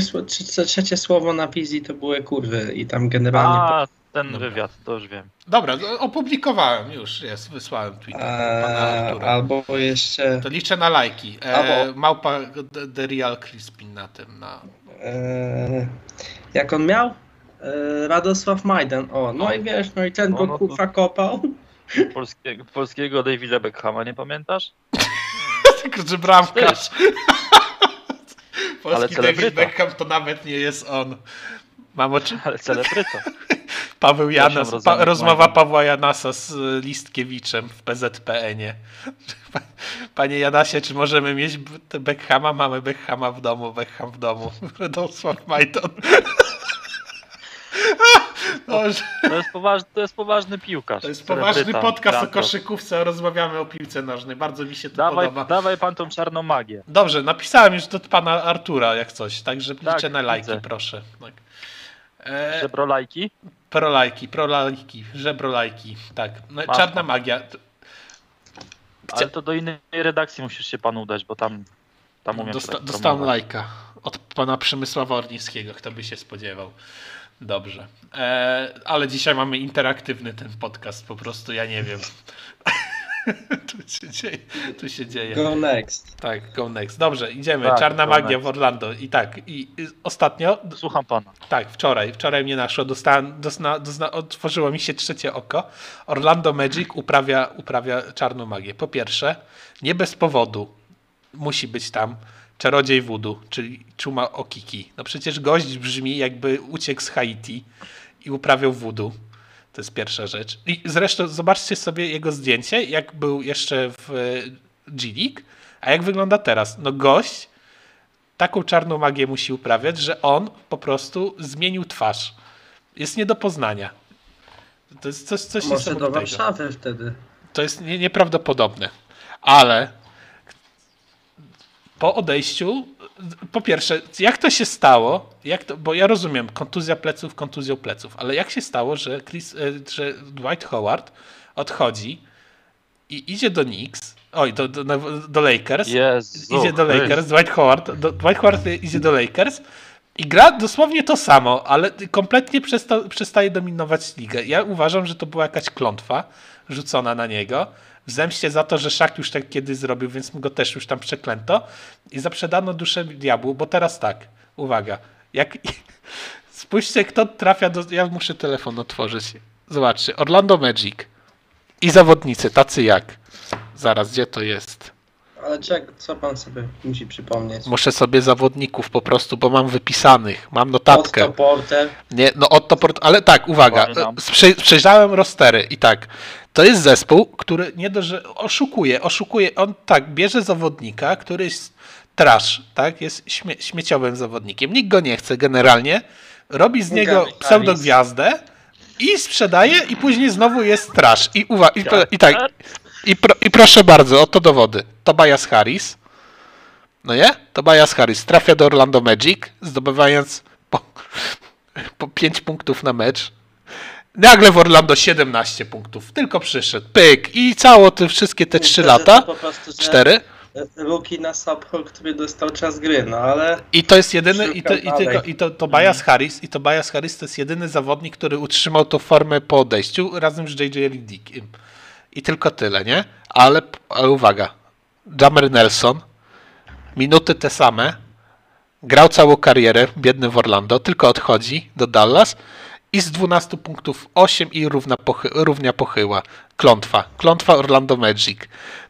trzecie słowo na wizji to były kurwy i tam generalnie. A, ten Dobra. wywiad, to już wiem. Dobra, no, opublikowałem już, jest, wysłałem Twitter pana Eee, albo jeszcze. To liczę na lajki. E, Albo- Małpa The, The Real Crispin na tym, na... E, jak on miał? E, Radosław Majdan. O, no O. i wiesz, no i ten No, go no to- kurwa kopał. Polskiego, polskiego Davida Beckhama, nie pamiętasz? Że bramkarz. Ale Polski David celebryta. Beckham to nawet nie jest on. Mam oczy... Ale celebryta. Paweł Janas, pa, rozmowa. Pawła Janasa z y, Listkiewiczem w PZPN-ie. Panie Janasie, czy możemy mieć Beckhama? Mamy Beckhama w domu, Beckham w domu. Radosław Majton. To jest poważny, to jest poważny piłkarz. to jest poważny podcast o koszykówce, rozmawiamy o piłce nożnej. Bardzo mi się to Dawaj, podoba. dawaj pan tą czarną magię. Dobrze, napisałem już do pana Artura jak coś, także Tak, liczę na lajki, widzę. proszę. Tak. E, Żebrolajki? prolajki, prolajki, żebrolajki, tak. No, czarna magia. Ale to do innej redakcji musisz się pan udać, bo tam, tam umiem Dosta- dostałem lajka od pana Przemysława Ornickiego, kto by się spodziewał. Dobrze. E, ale dzisiaj mamy interaktywny ten podcast, po prostu ja nie wiem. tu się dzieje. Tu się dzieje. Go next. Tak, go next. Dobrze, idziemy. Tak, Czarna magia next. w Orlando. I tak, i, i ostatnio, Słucham pana. tak, wczoraj, wczoraj mnie naszło, dostałem, dozna, dozna, otworzyło mi się trzecie oko. Orlando Magic uprawia, uprawia czarną magię. Po pierwsze, nie bez powodu musi być tam czarodziej voodoo, czyli Chuma Okiki. No przecież gość brzmi jakby uciekł z Haiti i uprawiał voodoo. To jest pierwsza rzecz. I zresztą zobaczcie sobie jego zdjęcie, jak był jeszcze w G-League, a jak wygląda teraz. No gość taką czarną magię musi uprawiać, że on po prostu zmienił twarz. Jest nie do poznania. To jest coś, coś Może do. Warszawy wtedy. To jest nie, nieprawdopodobne. Ale po odejściu, po pierwsze, jak to się stało, jak to, bo ja rozumiem, kontuzja pleców, kontuzją pleców, ale jak się stało, że, Chris, e, że Dwight Howard odchodzi i idzie do Knicks, oj, do, do, do Lakers, Jezu. idzie do. Lakers, Dwight Howard, do, Dwight Howard idzie do Lakers i gra dosłownie to samo, ale kompletnie przesta, przestaje dominować ligę. Ja uważam, że to była jakaś klątwa rzucona na niego w zemście za to, że Szak już tak kiedyś zrobił, więc go też już tam przeklęto i zaprzedano duszę diabłu, bo teraz tak, uwaga, jak spójrzcie kto trafia do, ja muszę telefon otworzyć, zobaczcie, Orlando Magic i zawodnicy, tacy jak, zaraz, gdzie to jest? Ale czek, co pan sobie musi przypomnieć? Muszę sobie zawodników po prostu, bo mam wypisanych, mam Otto notatkę. Porter, Nie, no Otto Port, ale tak, uwaga, sprze- przejrzałem rostery i tak, to jest zespół, który nie dość, że oszukuje, oszukuje, on tak, bierze zawodnika, który jest trash, tak, jest śmie- śmieciowym zawodnikiem, nikt go nie chce generalnie, robi z niego pseudogwiazdę i sprzedaje i później znowu jest trash. I, uwa- i, i tak, i, pro- i proszę bardzo, oto dowody. Tobias Harris, no nie? Tobias Harris trafia do Orlando Magic, zdobywając po, po 5 punktów na mecz. Nagle w Orlando 17 punktów. Tylko przyszedł. Pyk. I cało te wszystkie te 3 że lata. to prostu, że 4. Rookie na subhol, który dostał czas gry, no ale I to jest jedyny, i to, i tylko, i to Tobias Harris, i Tobias Harris to jest jedyny zawodnik, który utrzymał tą formę po odejściu razem z JJ Redickiem. I tylko tyle, nie? Ale, ale uwaga, Jammer Nelson, minuty te same, grał całą karierę, biedny w Orlando, tylko odchodzi do Dallas i z 12 punktów 8 i równa pochy, równia pochyła. Klątwa. Klątwa Orlando Magic.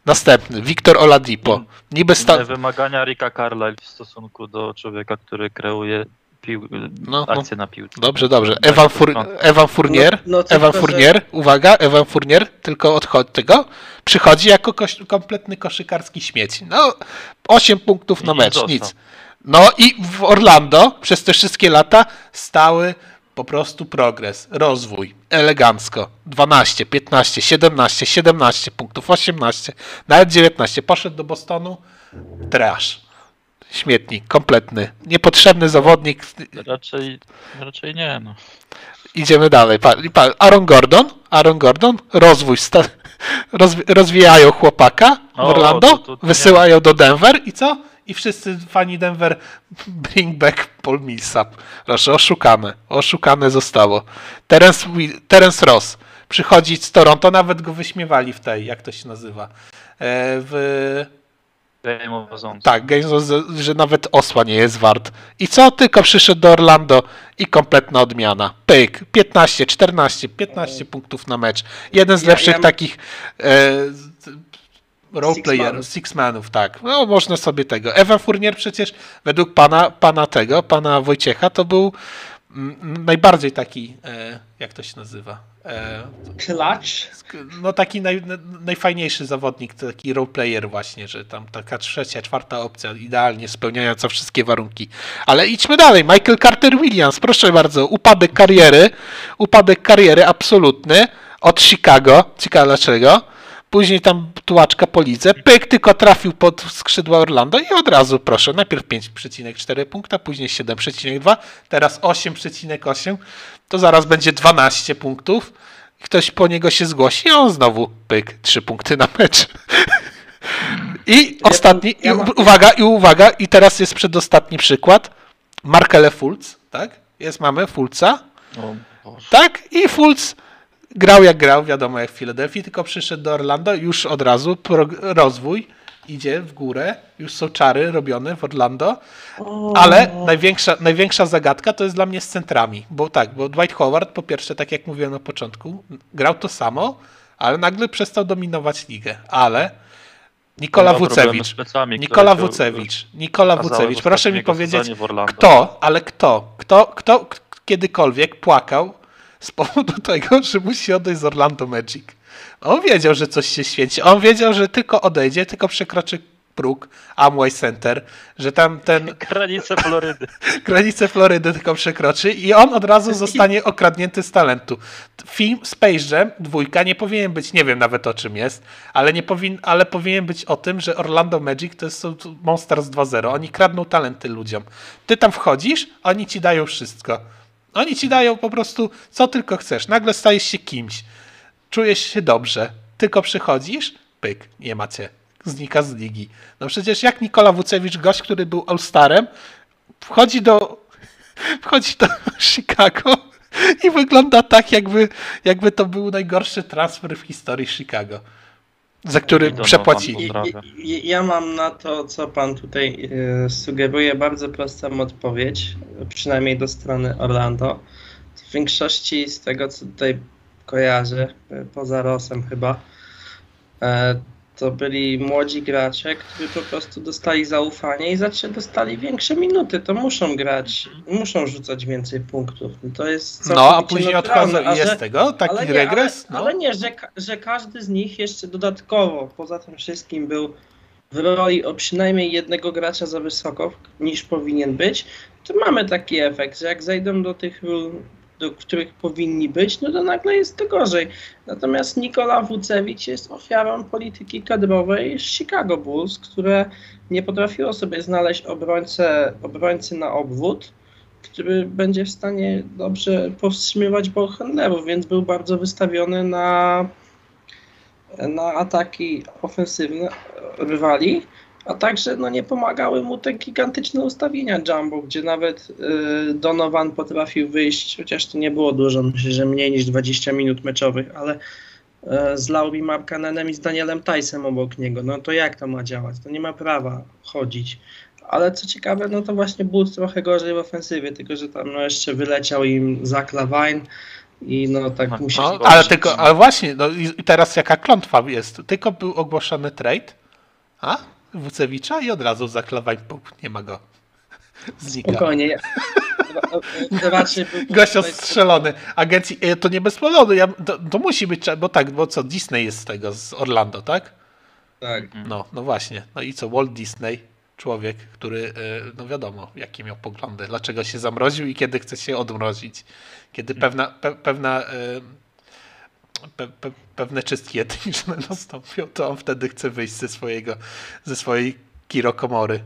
Następny, Wiktor Oladipo. Niby sta- wymagania Ricka Carlisle w stosunku do człowieka, który kreuje pił... No, no. akcje na piłce. Dobrze, dobrze. Evan, Fur- Evan Fournier, No- no tylko, Evan że- Fournier, uwaga, Evan Fournier tylko odchodzi tego, przychodzi jako koś- kompletny koszykarski śmieć. No, 8 punktów na mecz, nic. No i w Orlando przez te wszystkie lata stały po prostu progres, rozwój, elegancko. 12, 15, 17, 17 punktów, 18, nawet 19. Poszedł do Bostonu, trash. Śmietnik, kompletny. Niepotrzebny zawodnik, Raczej, raczej nie, no. Idziemy dalej. Aaron Gordon, Aaron Gordon, rozwój, sta, rozwi, rozwijają chłopaka O, Orlando, to- to- to wysyłają do Denver i co? I wszyscy fani Denver bring back Paul Millsap. Proszę, oszukane. Oszukane zostało. Terence, Terence Ross przychodzi z Toronto, nawet go wyśmiewali w tej, jak to się nazywa, e, w Game of Thrones. tak, Games of że nawet osła nie jest wart. I co? Tylko przyszedł do Orlando i kompletna odmiana. Pyk, 15, 14, 15 punktów na mecz. Jeden z Ja- lepszych ja- takich e, roleplayerów, Six-manów. six-manów, tak. No, można sobie tego. Evan Fournier przecież według pana, pana tego, pana Wojciecha, to był najbardziej taki, e, jak to się nazywa? E. Sk- No taki naj, na- najfajniejszy zawodnik, taki roleplayer właśnie, że tam taka trzecia, czwarta opcja, idealnie spełniająca wszystkie warunki. Ale idźmy dalej. Michael Carter Williams, proszę bardzo, upadek kariery, upadek kariery absolutny od Chicago. Ciekawe dlaczego. Później tam tułaczka po lidze. Pyk tylko trafił pod skrzydła Orlando i od razu proszę. Najpierw 5,4 punkta, później 7,2, teraz 8,8. To zaraz będzie 12 punktów. Ktoś po niego się zgłosi, a on znowu pyk, 3 punkty na mecz. I ostatni, i, uwaga, i uwaga, i teraz jest przedostatni przykład. Markele Fultz, tak? Jest, mamy Fulca, O tak? I Fultz grał jak grał, wiadomo jak w Filadelfii, tylko przyszedł do Orlando, już od razu rozwój idzie w górę, już są czary robione w Orlando, ale największa, największa zagadka to jest dla mnie z centrami, bo tak, bo Dwight Howard po pierwsze, tak jak mówiłem na początku, grał to samo, ale nagle przestał dominować ligę, ale Nikola Wucewicz, plecami, Nikola Wucewicz, Nikola Wucewicz, proszę mi powiedzieć, kto, ale kto, kto, kto kiedykolwiek płakał z powodu tego, że musi odejść z Orlando Magic. On wiedział, że coś się święci. On wiedział, że tylko odejdzie, tylko przekroczy próg Amway Center, że tam ten Granice Florydy. granicę Florydy tylko przekroczy i on od razu zostanie okradnięty z talentu. Film Space Jam, dwójka, nie powinien być, nie wiem nawet o czym jest, ale, nie powin, ale powinien być o tym, że Orlando Magic to jest Monsters 2.0. Oni kradną talenty ludziom. Ty tam wchodzisz, oni ci dają wszystko. Oni ci dają po prostu co tylko chcesz. Nagle stajesz się kimś. Czujesz się dobrze. Tylko przychodzisz, pyk, nie macie. Znika z ligi. No przecież jak Nikola Wucewicz, gość, który był All-Starem, wchodzi do, wchodzi do Chicago i wygląda tak, jakby, jakby to był najgorszy transfer w historii Chicago, za który przepłacili. Ja mam na to, co pan tutaj e, sugeruje, bardzo prostą odpowiedź, przynajmniej do strony Orlando. W większości z tego, co tutaj kojarzę, e, poza Rosem chyba, e, to byli młodzi gracze, którzy po prostu dostali zaufanie i zaczęli dostali większe minuty. To muszą grać, muszą rzucać więcej punktów. To jest No, a później odchodzą i że- jest tego taki ale nie, regres. Ale, no. ale nie, że, że każdy z nich jeszcze dodatkowo, poza tym wszystkim był w roli o przynajmniej jednego gracza za wysoko niż powinien być, to mamy taki efekt, że jak zejdą do tych do których powinni być, no to nagle jest to gorzej. Natomiast Nikola Wucewicz jest ofiarą polityki kadrowej Chicago Bulls, które nie potrafiło sobie znaleźć obrońcę, obrońcy na obwód, który będzie w stanie dobrze powstrzymywać ballhandlerów, więc był bardzo wystawiony na, na ataki ofensywne rywali, a także no, nie pomagały mu te gigantyczne ustawienia jumbo, gdzie nawet y, Donovan potrafił wyjść, chociaż to nie było dużo, myślę, że mniej niż 20 minut meczowych, ale y, z Lauri Markanenem i z Danielem Tajsem obok niego, no to jak to ma działać? To nie ma prawa chodzić. Ale co ciekawe, no to właśnie Bulls trochę gorzej w ofensywie, tylko że tam no, jeszcze wyleciał im Zach Lavine i no tak No, musi... No, ale tylko, ale właśnie, no i i teraz jaka klątwa jest? Tylko był ogłoszony trade, a? Wucewicza i od razu zaklawaj, nie ma go. Znika. Spokojnie. Gość ostrzelony. Agencji, e, to nie bez powodu, ja, to, to musi być, bo tak, bo co, Disney jest z tego, z Orlando, tak? Tak. No, no właśnie. No i co, Walt Disney, człowiek, który, e, no wiadomo, jakie miał poglądy, dlaczego się zamroził i kiedy chce się odmrozić. Kiedy pewna, pe, pewna e, pe, pe, pewne czystki etniczne nastąpią, to on wtedy chce wyjść ze swojego, ze swojej kirokomory.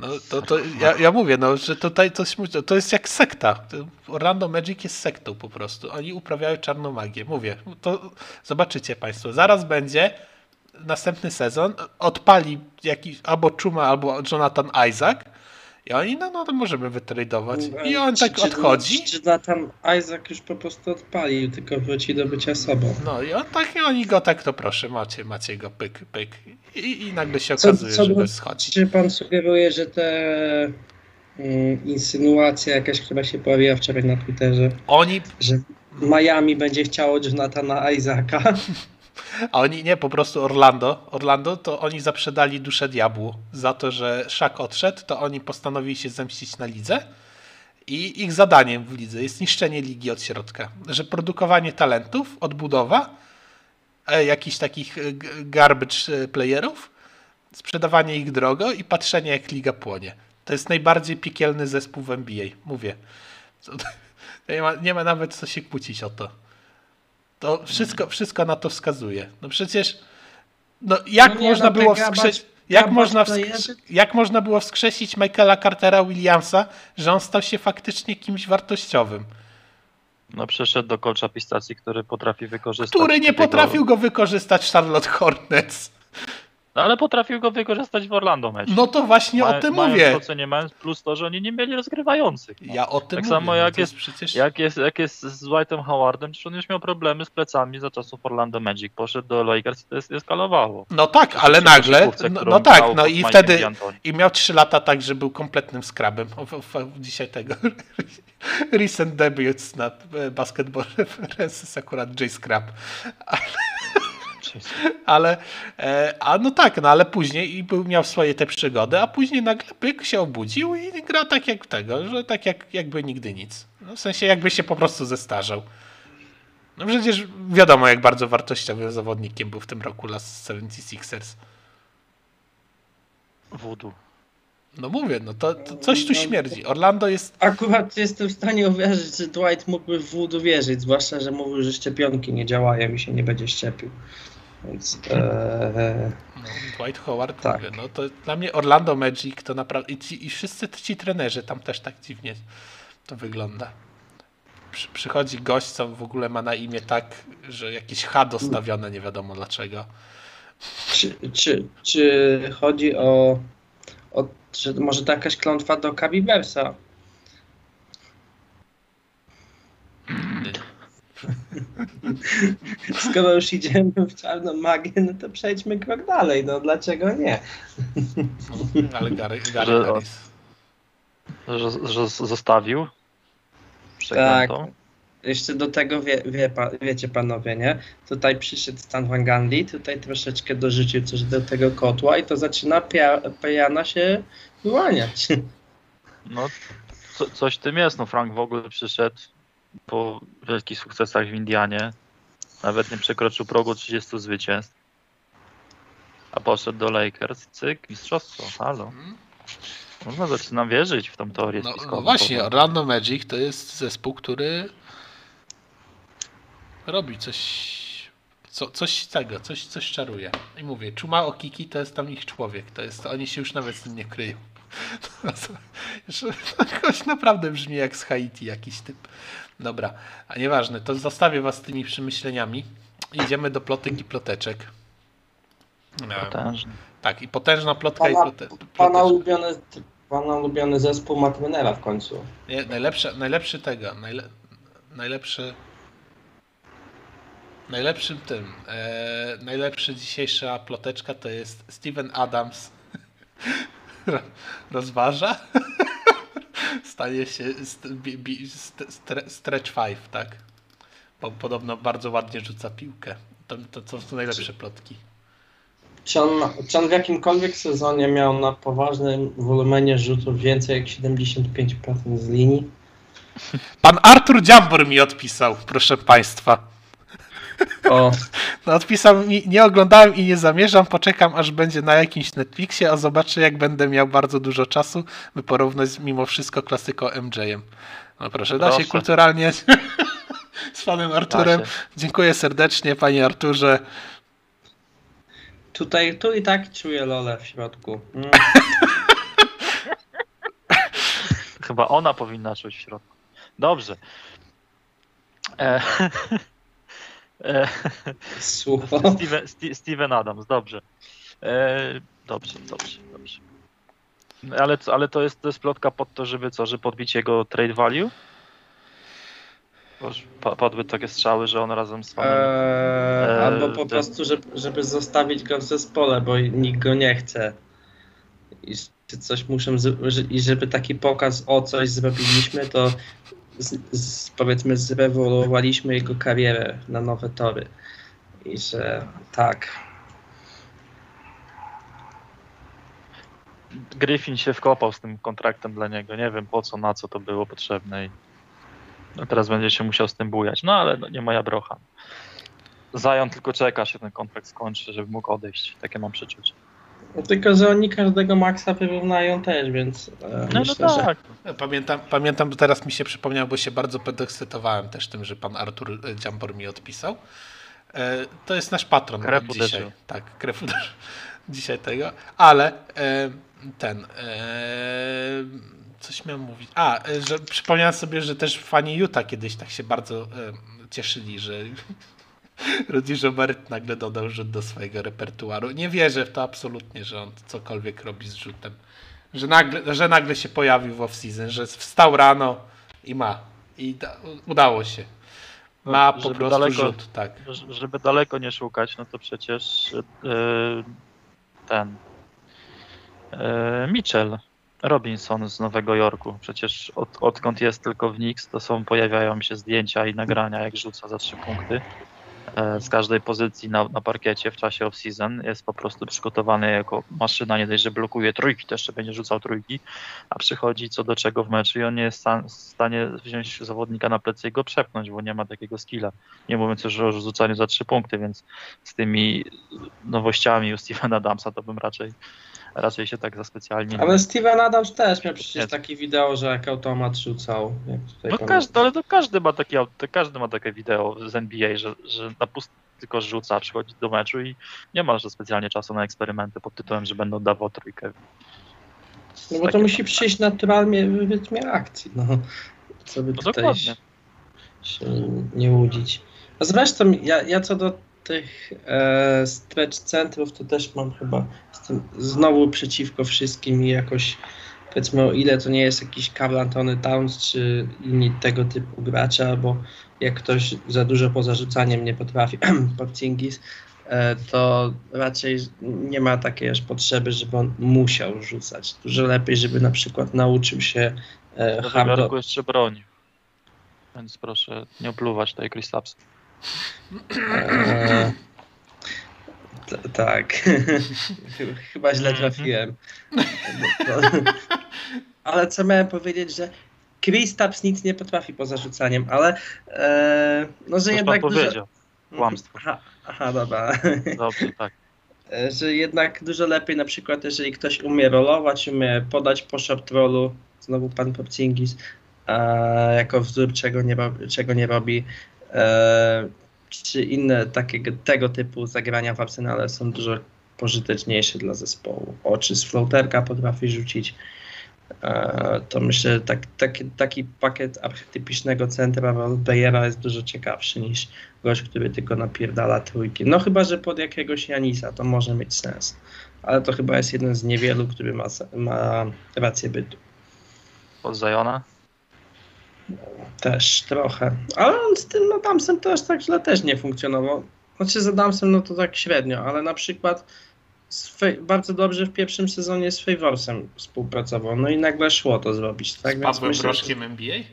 No to, to ja, ja mówię, no, że tutaj coś, to jest jak sekta. Orlando Magic jest sektą po prostu. Oni uprawiają czarną magię. Mówię, to zobaczycie Państwo. Zaraz będzie następny sezon. Odpali jakiś albo Chuma, albo Jonathan Isaac. I oni, no, no to możemy wytradować. I on tak odchodzi. Czy, tam Isaac już po prostu odpalił, tylko wróci do bycia sobą. No i on tak, i oni go tak, to proszę, macie, macie go, pyk, pyk. I, i nagle się Co- okazuje, co że do- bez schodzi. Czy pan sugeruje, że te mm, insynuacja jakaś, która się pojawiła wczoraj na Twitterze, Oni że Miami będzie chciało Jonathana Isaaca? A oni nie, po prostu Orlando. Orlando to oni zaprzedali duszę diabłu za to, że Szak odszedł, to oni postanowili się zemścić na lidze. I ich zadaniem w lidze jest niszczenie ligi od środka. Że produkowanie talentów, odbudowa, e, jakichś takich e, garbage e, playerów, sprzedawanie ich drogo i patrzenie jak liga płonie. To jest najbardziej piekielny zespół w NBA. Mówię. Nie ma, nie ma nawet co się kłócić o to. To wszystko, wszystko na to wskazuje. No przecież, no jak No nie, można no było wskrzesić, jak można, jak można było wskrzesić Michaela Cartera Williamsa, że on stał się faktycznie kimś wartościowym, No przeszedł do kolcza pistacji, który potrafi wykorzystać. który nie potrafił go wykorzystać Charlotte Hornets. No, ale potrafił go wykorzystać w Orlando mecz. No to właśnie o tym mówię. To, co nie mając, plus to, że oni nie mieli rozgrywających. No. Ja o tym Tak mówię. samo no jak to jest- przecież... Jak jest, jak jest z White'em Howardem, czy on już miał problemy z plecami za czasów Orlando Magic. Poszedł do Lakers i to jest eskalowało. No tak, ale nagle, no, no tak, no i wtedy D'Antoni. i miał 3 lata tak, że był kompletnym skrabem. Dzisiaj tego recent debuts na e, Basketball References akurat J Scrap. Ale, e, a no tak, no ale później i był, miał swoje te przygody, a później nagle pyk się obudził i gra tak jak tego, że tak jak, jakby nigdy nic. No, w sensie jakby się po prostu zestarzał. No przecież wiadomo, jak bardzo wartościowym zawodnikiem był w tym roku Las 76ers. Voodoo. No mówię, no to, to coś tu śmierdzi. Orlando jest. Akurat jestem w stanie uwierzyć, że Dwight mógłby w Voodoo wierzyć, zwłaszcza, że mówił, że szczepionki nie działają i się nie będzie szczepił. Więc e, No, Dwight Howard, Tak. mówię, no to dla mnie Orlando Magic to naprawdę. I, ci, I wszyscy ci trenerzy tam też tak dziwnie to wygląda. Przy, przychodzi gość, co w ogóle ma na imię tak, że jakieś H dostawione, nie wiadomo dlaczego. czy, czy, czy chodzi o, o że może to jakaś klątwa do Kabibersa? Skoro już idziemy w czarną magię, no to przejdźmy krok dalej, no dlaczego nie? Ale Gary, Gary Że- Harris. Że, że zostawił przeklętą. jeszcze do tego wie, wie, pa- wiecie panowie, nie? Tutaj przyszedł Stan Van Gundy, tutaj troszeczkę dorzucił coś do tego kotła i to zaczyna pia- pijana się wyłaniać. No, co, coś w tym jest. No, Frank w ogóle przyszedł po wielkich sukcesach w Indianie. Nawet nie przekroczył progu 30 zwycięstw. A poszedł do Lakers. Cyk, mistrzostwo. Halo. Można zaczynam wierzyć w tą teorię No, spiskową. no właśnie. Orlando Magic to jest zespół, który robi coś, co, coś tego, coś, coś czaruje. I mówię, Czuma Okiki to jest tam ich człowiek, to jest, oni się już nawet z nim nie kryją. Jakoś naprawdę brzmi jak z Haiti jakiś typ. Dobra, a nieważne, to zostawię was z tymi przemyśleniami. Idziemy do plotek i ploteczek. E, Potężny. tak, i potężna plotka i Pana, plote, pana, ploteczka. ulubiony, pana ulubiony zespół w końcu. Nie, najlepsze, najlepszy tego, najle, najlepszy najlepszym tym, e, najlepszy dzisiejsza ploteczka to jest Steven Adams rozważa stanie się st, bi, bi, st, stre, stretch 5, tak? Bo podobno bardzo ładnie rzuca piłkę. To, to, to są najlepsze plotki. Czy on, czy on w jakimkolwiek sezonie miał na poważnym wolumenie rzutów więcej jak 75% z linii? Pan Artur Dziambor mi odpisał, proszę państwa. O, No odpisał mi, nie oglądałem i nie zamierzam, poczekam aż będzie na jakimś Netflixie, a zobaczę jak będę miał bardzo dużo czasu, by porównać z mimo wszystko klasyką MJ-em. No proszę, da się Proszę. kulturalnie z panem Arturem. Dziękuję serdecznie panie Arturze. tutaj, tu i tak czuję Lolę w środku. Mm. Chyba ona powinna czuć w środku. Dobrze. E, e, Słowo. Steven, Steven Adams, dobrze. E, dobrze, dobrze, dobrze. Ale, ale to, jest, to jest plotka pod to, żeby co, żeby podbić jego trade value? Padły takie strzały, że on razem z fanem. Eee, Eee, albo po ten- prostu, żeby, żeby zostawić go w zespole, bo nikt go nie chce. I czy coś muszę, i żeby taki pokaz o coś zrobiliśmy, to z, z, powiedzmy zrewoluowaliśmy jego karierę na nowe tory. I że tak. Griffin się wkopał z tym kontraktem dla niego. Nie wiem po co, na co to było potrzebne. I no teraz będzie się musiał z tym bujać. No ale no, nie moja brocha. Zion tylko czeka, się ten kontrakt skończy, żeby mógł odejść. Takie mam przeczucie. No, tylko, że oni każdego maksa wyrównają też, więc e, No, myślę, no że tak. Pamiętam, pamiętam, bo teraz mi się przypomniał, bo się bardzo podekscytowałem też tym, że pan Artur e, Dziambor mi odpisał. E, To jest nasz patron Krew dzisiaj. uderzył. Tak, krew uderzył dzisiaj tego. Ale e, ten. Coś miałem mówić. A, że przypomniałem sobie, że też fani Utah kiedyś tak się bardzo cieszyli, że Rudy Gobert nagle dodał rzut do swojego repertuaru. Nie wierzę w to absolutnie, że on cokolwiek robi z rzutem. Że nagle, że nagle się pojawił w off-season, że wstał rano i ma. I da, udało się. Ma No, po prostu daleko- rzut, tak. Żeby daleko nie szukać, no to przecież yy, ten yy, Mitchell Robinson z Nowego Jorku. Przecież od, odkąd jest tylko w Knicks, to są, pojawiają się zdjęcia i nagrania, jak rzuca za trzy punkty. E, Z każdej pozycji na, na parkiecie w czasie off-season jest po prostu przygotowany jako maszyna, nie dość, że blokuje trójki, to jeszcze będzie rzucał trójki, a przychodzi co do czego w meczu i on nie jest w stanie wziąć zawodnika na plecy i go przepchnąć, bo nie ma takiego skilla. Nie mówiąc już o rzucaniu za trzy punkty, więc z tymi nowościami u Stevena to bym raczej, raczej się tak za specjalnie Ale Steven Adams też miał przecież Nie. takie wideo, że jak automat rzucał. Jak No każdy, ale to każdy ma takie, każdy ma takie wideo z NBA, że, że na pust tylko rzuca, przychodzi do meczu i nie ma że specjalnie czasu na eksperymenty pod tytułem, że będą dawał trójkę. No bo to musi przyjść naturalnie w rytmie akcji. No, co by No tutaj dokładnie. się nie łudzić. A zresztą ja, ja co do tych e, stretch centrów, to też mam chyba jestem znowu przeciwko wszystkim i jakoś powiedzmy o ile to nie jest jakiś Carl Antony Towns czy inni tego typu gracze, bo jak ktoś za dużo poza rzucaniem nie potrafi, Porzingis, e, to raczej nie ma takiej aż potrzeby, żeby on musiał rzucać. Dużo lepiej, żeby na przykład nauczył się e, Jorku jeszcze broni. Więc proszę nie opluwać tutaj Kristaps. Eee, tak. Chyba źle Mhm. trafiłem. Ale co miałem powiedzieć, że Kristaps nic nie potrafi poza rzucaniem, ale e, no, że Coś pan jednak dużo... powiedział. Kłamstwo. Aha, aha, dobra. Dobrze, tak. E, że jednak dużo lepiej na przykład, jeżeli ktoś umie rolować, umie podać po short rollu, znowu pan Popcingis, jako wzór, czego nie, czego nie robi, czy inne takiego, tego typu zagrania w Arsenale są dużo pożyteczniejsze dla zespołu. Oczy z floaterka potrafi rzucić. E, to myślę, że tak, taki, taki pakiet archetypicznego centra roleplayera jest dużo ciekawszy niż gość, który tylko napierdala trójki. No chyba, że pod jakiegoś Janisa to może mieć sens. Ale to chyba jest jeden z niewielu, który ma, ma rację bytu. Pod Zajona. Też trochę. Ale on z tym no Adamsem też tak źle też nie funkcjonował. Znaczy z Adamsem no to tak średnio, ale na przykład bardzo dobrze w pierwszym sezonie z Favorsem współpracował. No i nagle szło to zrobić. Tak Z więc Pawłem myślę, Broszkiem NBA? że-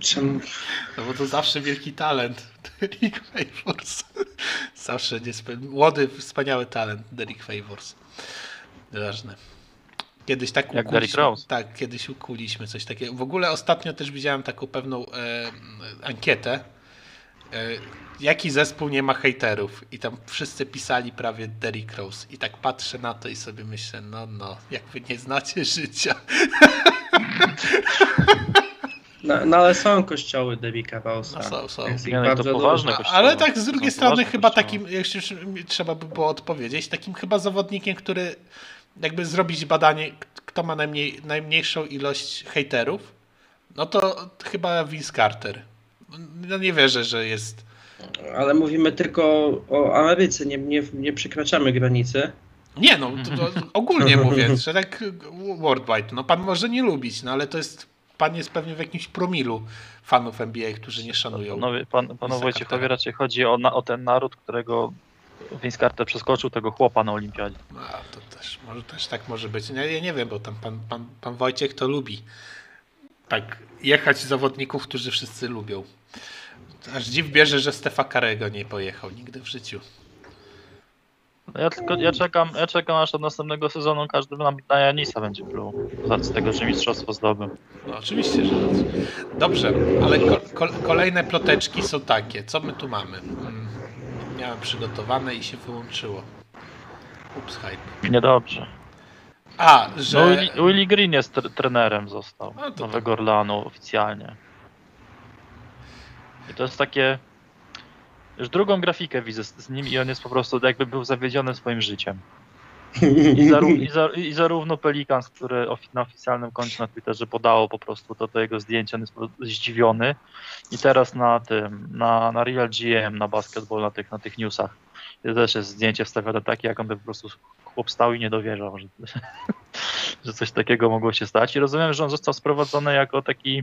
czemu No bo to zawsze wielki talent. Derek Favors. Zawsze niespe... młody, wspaniały talent Derek Favors. Ważne. Kiedyś tak Jak ukuliśmy- Derrick Rose. Tak, kiedyś ukuliśmy coś takiego. W ogóle ostatnio też widziałem taką pewną e, ankietę. E, jaki zespół nie ma hejterów? I tam wszyscy pisali prawie Derrick Rose. I tak patrzę na to i sobie myślę, no no, jak wy nie znacie życia. No, no ale są kościoły Devika Rose'a. No są, są. No to poważne kościoły. Ale tak z drugiej strony chyba kościoły. takim, jeśli już trzeba by było odpowiedzieć, takim chyba zawodnikiem, który jakby zrobić badanie, kto ma najmniej, najmniejszą ilość hejterów, no to chyba Vince Carter. No nie wierzę, że jest... Ale mówimy tylko o Ameryce, nie, nie, nie przekraczamy granicy. Nie no, to, to ogólnie mówiąc, że tak worldwide, no pan może nie lubić, no ale to jest, pan jest pewnie w jakimś promilu fanów NBA, którzy nie szanują. Panowie, pan, panu. Wojciechowi raczej chodzi o, na, o ten naród, którego Carter przeskoczył tego chłopa na olimpiadzie. A, to też, może, też tak może być. Nie, ja nie wiem, bo tam pan, pan, pan Wojciech to lubi tak jechać zawodników, którzy wszyscy lubią. Aż dziw bierze, że Stefa Karego nie pojechał nigdy w życiu. No Ja tylko ja czekam, ja czekam aż od następnego sezonu każdy na, na Janisa będzie pluł. Z tego, że mistrzostwo zdobył. No oczywiście, że dobrze, ale ko, ko, kolejne ploteczki są takie. Co my tu mamy? Mm, Miałem przygotowane i się wyłączyło. Ups, hype. Niedobrze. A, No, że... Willie, Willie Green jest tre- trenerem został. No to Nowego Orlanu oficjalnie. I to jest takie. Już drugą grafikę widzę z nim i on jest po prostu jakby był zawiedziony swoim życiem. I, zaró- i, za- I zarówno Pelicans, które ofi- na oficjalnym koncie na Twitterze podało po prostu to, to jego zdjęcie, on jest zdziwiony. I teraz na tym, na, na Real GM, na basketball, na tych, na tych newsach, też jest zdjęcie wstawione takie, jak on by po prostu chłop stał i nie dowierzał, że, że coś takiego mogło się stać. I rozumiem, że on został sprowadzony jako taki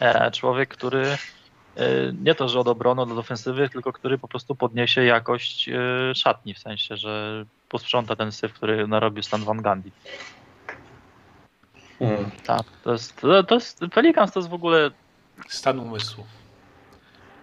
e, człowiek, który nie to, że od obrony, od ofensywy, tylko który po prostu podniesie jakość e, szatni, w sensie, że posprząta ten syf, który narobił Stan Van Gundy. Hmm. Tak, to jest, to, to jest, Pelicans to jest w ogóle, Stan umysłu.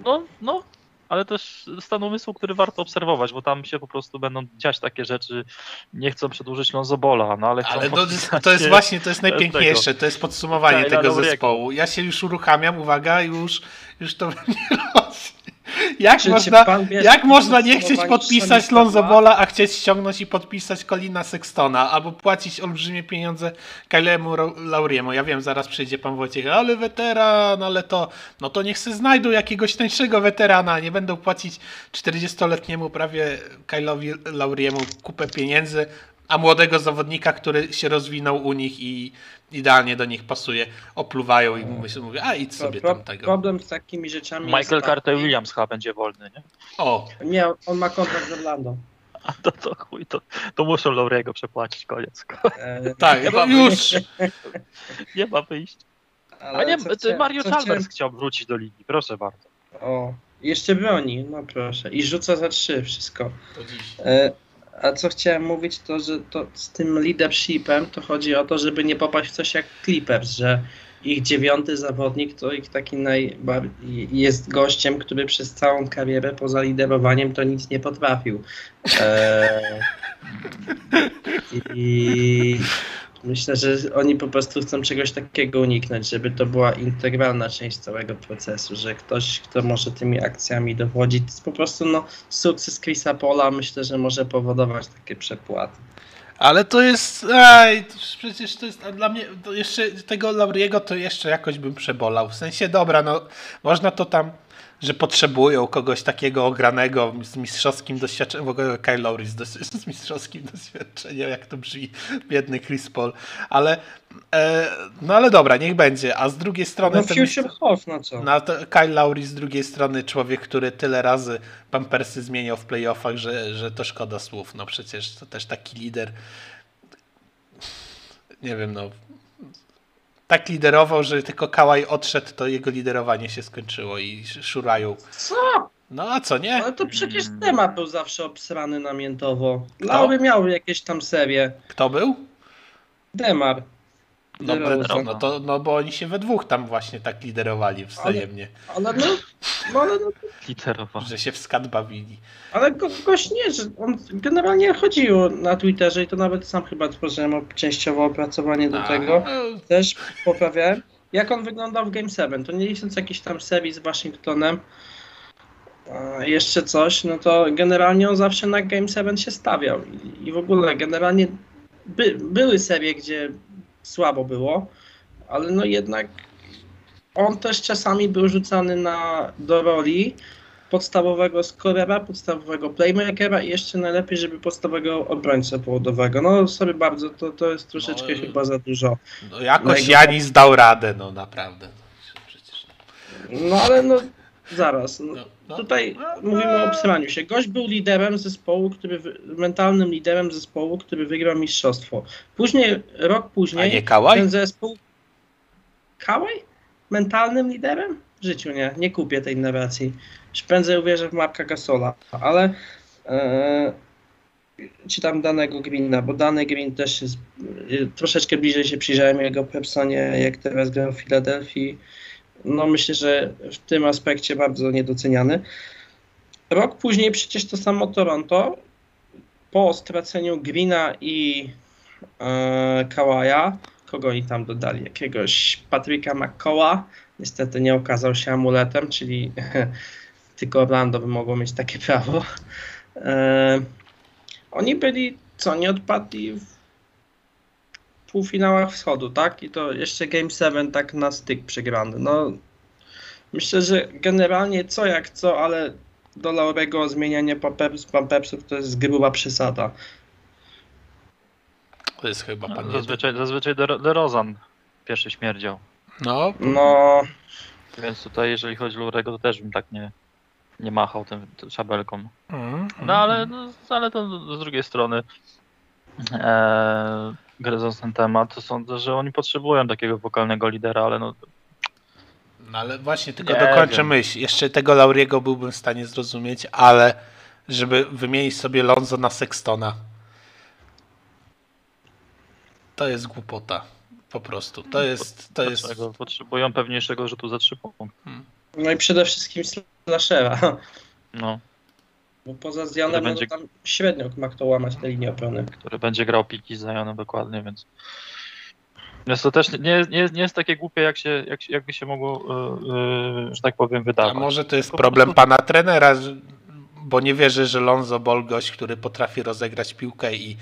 no, no, ale też stan umysłu, który warto obserwować, bo tam się po prostu będą dziać takie rzeczy, nie chcą przedłużyć Lonzobola, no ale chcą Ale to, to jest właśnie, to jest tego. najpiękniejsze, to jest podsumowanie tego Lauriego. zespołu. Ja się już uruchamiam, uwaga, już, już to mnie rośnie. Jak Czy- można, jak można nie chcieć podpisać Sonny Lonzobola, a chcieć ściągnąć i podpisać Colina Sextona, albo płacić olbrzymie pieniądze Kylemu Lauriemu. Ja wiem, zaraz przyjdzie pan Wojciech, ale weteran, ale to, no to niech se znajdą jakiegoś tańszego weterana, nie będą płacić 40-letniemu prawie Kylowi Lauriemu kupę pieniędzy, a młodego zawodnika, który się rozwinął u nich i idealnie do nich pasuje, opluwają i myślą, mówię, a idź sobie Pro- tam tego. Problem z takimi rzeczami Michael jest taki- Carter Williams chyba będzie wolny, nie? O, Nie, on ma kontrakt z Orlando. A to to chuj, to, to muszą Lauriego przepłacić, koniec. E, tak, Nie no ma już. Nie ma wyjść. ale A nie, ty chcia- Mario Chalmers chciałem- chciał wrócić do ligi, proszę bardzo. O, jeszcze broni, no proszę. I rzuca za trzy, wszystko. To dziś. E, a co chciałem mówić, to że to z tym leadershipem to chodzi o to, żeby nie popaść w coś jak Clippers, że ich dziewiąty zawodnik to ich taki najbardziej jest gościem, który przez całą karierę poza liderowaniem to nic nie potrafił. Eee, I myślę, że oni po prostu chcą czegoś takiego uniknąć, żeby to była integralna część całego procesu, że ktoś, kto może tymi akcjami dowodzić, po prostu no, sukces Chrisa Pola myślę, że może powodować takie przepłaty. Ale to jest. To przecież to jest. Dla mnie jeszcze tego Lauriego to jeszcze jakoś bym przebolał. W sensie dobra, no można to tam, że potrzebują kogoś takiego ogranego z mistrzowskim doświadczeniem. W ogóle Kyle Lowry z, z mistrzowskim doświadczeniem, jak to brzmi, biedny Chris Paul. Ale e, no ale dobra, niech będzie. A z drugiej strony. No Future Hoff, no co? no to Kyle Lowry z drugiej strony człowiek, który tyle razy pampersy zmieniał w playoffach, że, że to szkoda słów. No przecież to też taki lider. Nie wiem, no. Tak liderował, że tylko Kałaj odszedł, to jego liderowanie się skończyło i szurają. Co? No a co nie? Ale to przecież Mm. temat był zawsze obsrany namiętowo. Laury miał jakieś tam serie. Kto był? Demar. No, no, to, no bo oni się we dwóch tam właśnie tak liderowali wzajemnie, Ale no, no, ale, no, Literowa. że się w skat bawili. ale go, gość nie, że on generalnie chodziło na Twitterze i to nawet sam chyba tworzyłem częściowo opracowanie do A, tego. no, Też poprawiałem. Jak on wyglądał w Game 7, to nie licząc jakiejś tam serii z Waszyngtonem, a jeszcze coś, no to generalnie on zawsze na Game 7 się stawiał i, i w ogóle generalnie by, były serie, gdzie słabo było, ale no jednak on też czasami był rzucany na, do roli podstawowego scorera, podstawowego playmakera i jeszcze najlepiej, żeby podstawowego obrońcę połodowego. No sorry bardzo, to, to jest troszeczkę No, chyba za dużo. no jakoś Mego- Janis dał radę, no naprawdę. Przecież. No ale no zaraz. No, No, no. Tutaj mówimy o obsraniu się. Gość był liderem zespołu, który mentalnym liderem zespołu, który wygrał mistrzostwo. Później, rok A później nie Kałaj? ten zespół. Kałaj? Mentalnym liderem? W życiu nie, nie kupię tej narracji. Już prędzej uwierzę w Marka Gasola, ale e, czy tam danego Greena, bo dany Green też jest e, troszeczkę bliżej się przyjrzałem jego personie, jak teraz gra w Filadelfii. No myślę, że w tym aspekcie bardzo niedoceniany. Rok później przecież to samo Toronto po straceniu Greena i e, Kawaja, kogo oni tam dodali? Jakiegoś Patryka McCoła. Niestety nie okazał się amuletem, czyli tylko Orlando by mogło mieć takie prawo. E, oni byli, co, nie odpadli w półfinałach wschodu, tak? I to jeszcze Game 7 tak na styk przegrany. No, myślę, że generalnie co jak co, ale do Laurego zmienianie pampers, pampersów to jest gruba przesada. To jest chyba pan jeden. Zazwyczaj, zazwyczaj De- DeRozan pierwszy śmierdział. No, No, Więc tutaj, jeżeli chodzi o Lurego, to też bym tak nie, nie machał tym, szabelką. mm, No ale, no, ale to z drugiej strony, e, gryząc ten temat, to sądzę, że oni potrzebują takiego wokalnego lidera, ale no, No ale właśnie, tylko Nie dokończę wiem. myśl. Jeszcze tego Lauriego byłbym w stanie zrozumieć, ale żeby wymienić sobie Lonzo na Sextona. To jest głupota. Po prostu. To jest. To jest. potrzebują pewniejszego rzutu za trzy punkty. no i przede wszystkim slashera. No, Bo poza Zjanem, no będzie- tam średnio ma kto łamać te linie obrony. który będzie grał piki z Zionem dokładnie, więc więc to też nie, nie, nie jest takie głupie, jak się, jak, się- jakby się mogło, e, że tak powiem, A wydawać. może to jest problem pana trenera, bo nie wierzy, że Lonzo Ball gość, który potrafi rozegrać piłkę i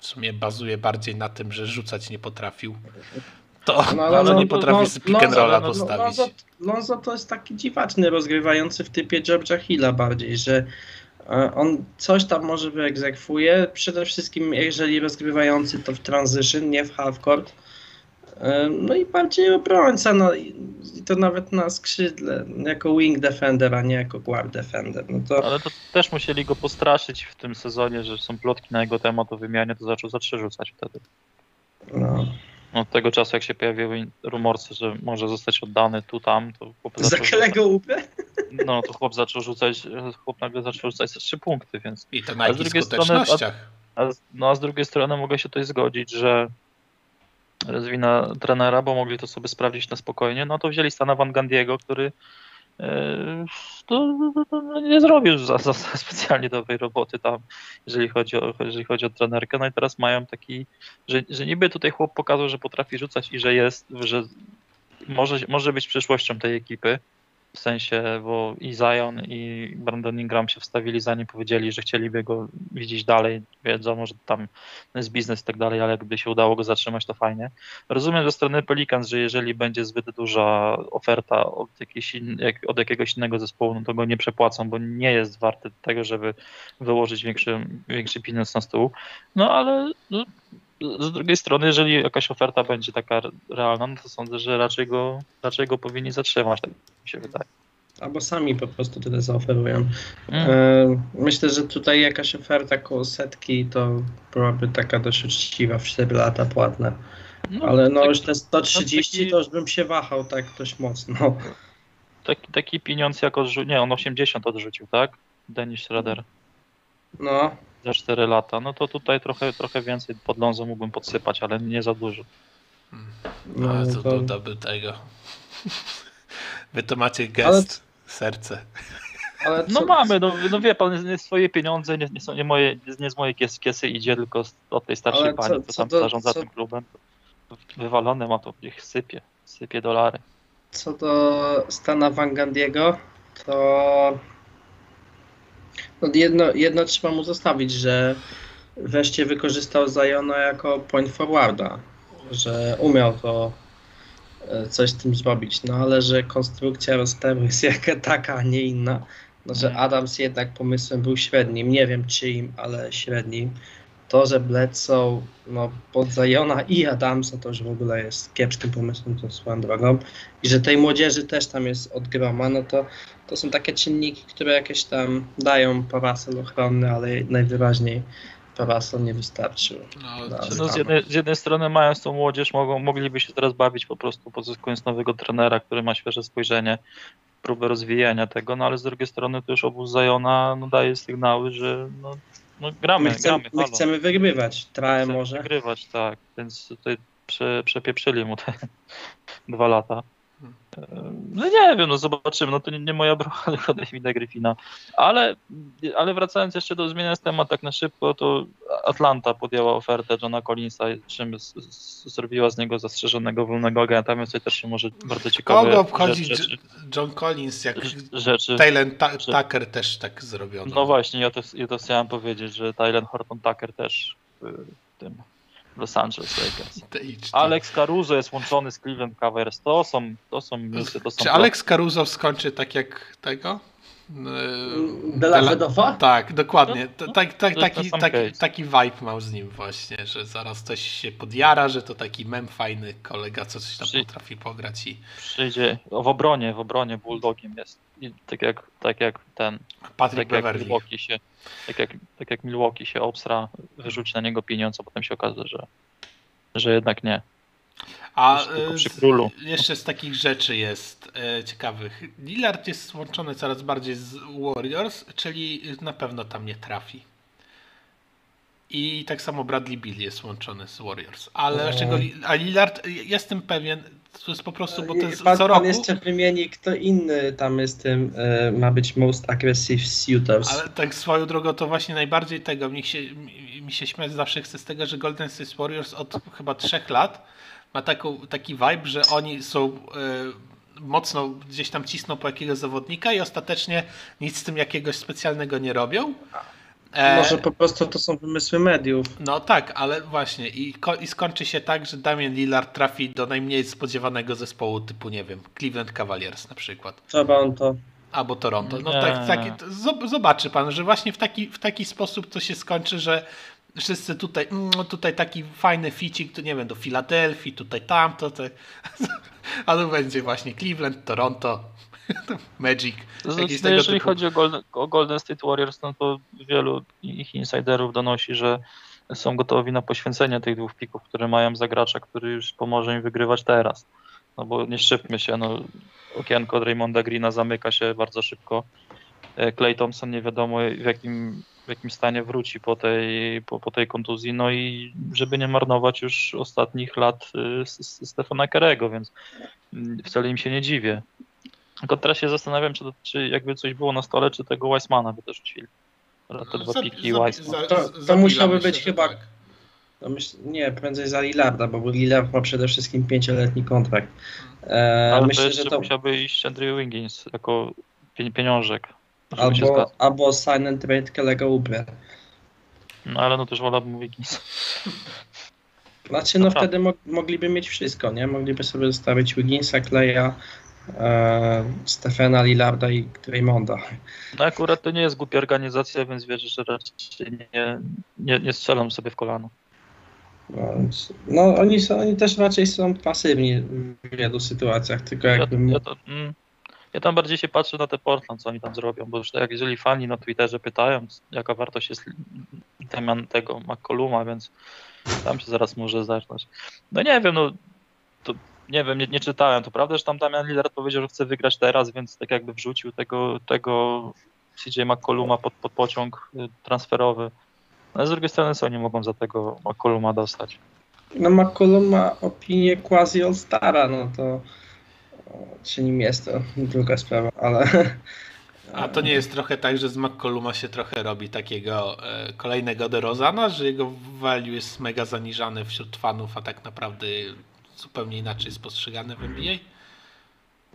w sumie bazuje bardziej na tym, że rzucać nie potrafił. To No, ale no, nie potrafi no, z pick and Lonzo- rolla no, postawić. Lonzo, Lonzo to jest taki dziwaczny rozgrywający w typie George'a Hilla bardziej, że on coś tam może wyegzekwuje. Przede wszystkim jeżeli rozgrywający to w transition, nie w half-court. E, No i bardziej obrońca, no i i to nawet na skrzydle, jako wing defender, a nie jako guard defender. No to Ale to też musieli go postraszyć w tym sezonie, że są plotki na jego temat o wymianie, to zaczął za trzy rzucać wtedy. no. Od tego czasu, jak się pojawiły rumorce, że może zostać oddany tu, tam, to chłop za Kelego Ubre? no, to chłop zaczął rzucać, chłop nagle zaczął rzucać trzy punkty, więc I to na z jakich drugiej strony- skutecznościach. a, z- no, a z drugiej strony mogę się tutaj zgodzić, że jest wina trenera, bo mogli to sobie sprawdzić na spokojnie, no to wzięli Stana Van Gandiego, który to, to, to nie zrobił za, za specjalnie dobrej roboty tam, jeżeli chodzi, o, jeżeli chodzi o trenerkę. No i teraz mają taki, że, że niby tutaj chłop pokazał, że potrafi rzucać i że jest, że może, może być przyszłością tej ekipy. W sensie, bo i Zion i Brandon Ingram się wstawili za nim, powiedzieli, że chcieliby go widzieć dalej. Wiedzą, że tam jest biznes i tak dalej, ale jakby się udało go zatrzymać, to fajnie. Rozumiem ze strony Pelicans, że jeżeli będzie zbyt duża oferta od, jakiejś od jakiegoś innego zespołu, no to go nie przepłacą, bo nie jest warty tego, żeby wyłożyć większy, większy pieniądz na stół. No ale no, z drugiej strony, jeżeli jakaś oferta będzie taka realna, no to sądzę, że raczej go, raczej go powinni zatrzymać, tak mi się wydaje. Albo sami po prostu tyle zaoferują. Mm. E, Myślę, że tutaj jakaś oferta koło setki to byłaby taka dość uczciwa w 4 lata płatna. Ale no tak- już te 130 taki- to już bym się wahał tak dość mocno. Taki, taki pieniądz jak odrzucił, nie, on 80 odrzucił, tak? Dennis Schroeder No, za 4 lata, no to tutaj trochę, trochę więcej pod Lonzo mógłbym podsypać, ale nie za dużo. no No, co to, dodałby tego. Wy to macie Ale- gest, serce. ale No co- mamy, no, no wie pan, nie swoje pieniądze, nie, nie, są, nie, moje, nie z mojej kiesy, kiesy idzie, tylko od tej starszej Ale co- pani, co, co tam do- zarządza co- tym klubem. Wywalone ma to, niech sypie, sypie dolary. Co do Stana Van Gandiego, to no jedno, jedno trzeba mu zostawić, że wreszcie wykorzystał Zajona jako point forwarda, że umiał to e, coś z tym zrobić, no ale że konstrukcja rosteru jest jaka taka, a nie inna, no że Mhm. Adams jednak pomysłem był średnim, nie wiem czyim, ale średnim. To, że Bledsoe no, pod Zajona i Adamsa to już w ogóle jest kiepskim pomysłem, to swoją drogą i że tej młodzieży też tam jest od groma, no to, to są takie czynniki, które jakieś tam dają parasol ochronny, ale najwyraźniej parasol nie wystarczył. No, No, z, jednej, z jednej strony mając tą młodzież, mogą, mogliby się teraz bawić po prostu pozyskując nowego trenera, który ma świeże spojrzenie, próbę rozwijania tego, no ale z drugiej strony to już obóz Zajona no, daje sygnały, że no, no gramy, My chcemy, gramy, my halo. chcemy wygrywać, Chcemy może. wygrywać, tak, więc tutaj prze, przepieprzyli mu te dwa lata. No nie wiem, no zobaczymy, no to nie, nie moja brocha, tylko Davida Griffina. Ale, ale wracając jeszcze do zmieniając temat tak na szybko, to Atlanta podjęła ofertę Johna Collinsa, czym z, z, zrobiła z niego zastrzeżonego wolnego agenta, więc tutaj też się może bardzo ciekawe Kogo obchodzi rzeczy, John Collins, jak rzeczy. Taylor Ta- Tucker też tak zrobiono. No właśnie, ja to, ja to chciałem powiedzieć, że Tylen Horton Tucker też w tym Los Angeles Lakers. Alex Caruso jest łączony z Cleveland Cavaliers. To są, to są newsy, to są Czy Alex Caruso skończy tak jak tego? Yy, Dela Dela- Vedowa? Tak, dokładnie. No, no, tak, tak, taki, taki, taki vibe mam z nim właśnie, że zaraz coś się podjara, że to taki mem fajny kolega, co coś tam Przy- potrafi pograć i przyjdzie. W obronie, w obronie Bulldogiem jest. I tak jak, tak jak ten, Patrick tak jak Beverly. Milwaukee się, tak jak, tak jak Milwaukee się obsra, wyrzuci na niego pieniądze, a potem się okaże, że, że jednak nie. A e, z- jeszcze z takich rzeczy jest e, ciekawych. Lillard jest łączony coraz bardziej z Warriors, czyli na pewno tam nie trafi. I tak samo Bradley Bill jest łączony z Warriors. Ale Li- a Lillard, jestem pewien, to jest po prostu, bo to jest pan, co pan roku. jeszcze wymieni, kto inny tam jest tym, e, ma być most aggressive suitors. Ale tak swoją drogą to właśnie najbardziej tego, mi się, mi, mi się śmiać zawsze chce z tego, że Golden State Warriors od chyba trzech lat ma taką, taki vibe, że oni są e, mocno gdzieś tam cisną po jakiegoś zawodnika i ostatecznie nic z tym jakiegoś specjalnego nie robią. E, Może po prostu to są wymysły mediów. No tak, ale właśnie i, ko- i skończy się tak, że Damian Lillard trafi do najmniej spodziewanego zespołu typu, nie wiem, Cleveland Cavaliers na przykład. Trzeba on to. Albo Toronto. No tak, zob- zobaczy pan, że właśnie w taki, w taki sposób to się skończy, że wszyscy tutaj, mm, tutaj taki fajny ficik, tu nie wiem, do Filadelfii, tutaj tamto, te, a to będzie właśnie Cleveland, Toronto, Magic. Znaczy, tego jeżeli typu. chodzi o Golden, o Golden State Warriors, no to wielu ich insiderów donosi, że są gotowi na poświęcenie tych dwóch pików, które mają za gracza, który już pomoże im wygrywać teraz. No bo nie szczypmy się, no okienko od Raymonda Greena zamyka się bardzo szybko. Clay Thompson nie wiadomo w jakim w jakim stanie wróci po tej, po, po tej kontuzji, no i żeby nie marnować już ostatnich lat y, Stefana Kerego, więc mm, wcale im się nie dziwię. Tylko teraz się zastanawiam, czy, to, czy jakby coś było na stole, czy tego Weissmana by też rzucili. Te dwa Za- piki za- Weissman. za- To- to musiałby być chyba- tak. No myśl, nie, prędzej za Lillarda, bo Lillard ma przede wszystkim pięcioletni kontrakt. E, Ale to myślę, jeszcze że to musiałby iść Andrew Wiggins jako pie- pieniążek. albo, albo sign and trade Kelego Oubre. No ale no też wolałbym Wiggins. Znaczy, no Dobra. wtedy mo mogliby mieć wszystko, nie? Mogliby sobie zostawić Wigginsa, Kleja, e, Stefana Lillarda i Draymonda. No akurat to nie jest głupia organizacja, więc wierzę, że raczej nie, nie, nie strzelam sobie w kolano. No, no oni, są, oni też raczej są pasywni w wielu sytuacjach, tylko Ja, jakby... ja, to, mm, ja tam bardziej się patrzę na te Portland, co oni tam zrobią, bo już tak jak jeżeli fani na Twitterze pytają, jaka wartość jest tego McColluma, więc tam się zaraz może zacząć. No nie wiem, no nie wiem, nie, nie czytałem. To prawda, że tam Damian Lillard powiedział, że chce wygrać teraz, więc tak jakby wrzucił tego, tego CJ McColluma pod, pod pociąg y, transferowy. No, ale z drugiej strony co oni mogą za tego McColluma dostać? No McCollum ma opinię quasi All-Stara, no to czy nim jest, to druga sprawa, ale... A to nie jest trochę tak, że z McColluma się trochę robi takiego e, kolejnego DeRozana, że jego value jest mega zaniżany wśród fanów, a tak naprawdę zupełnie inaczej jest postrzegany w NBA?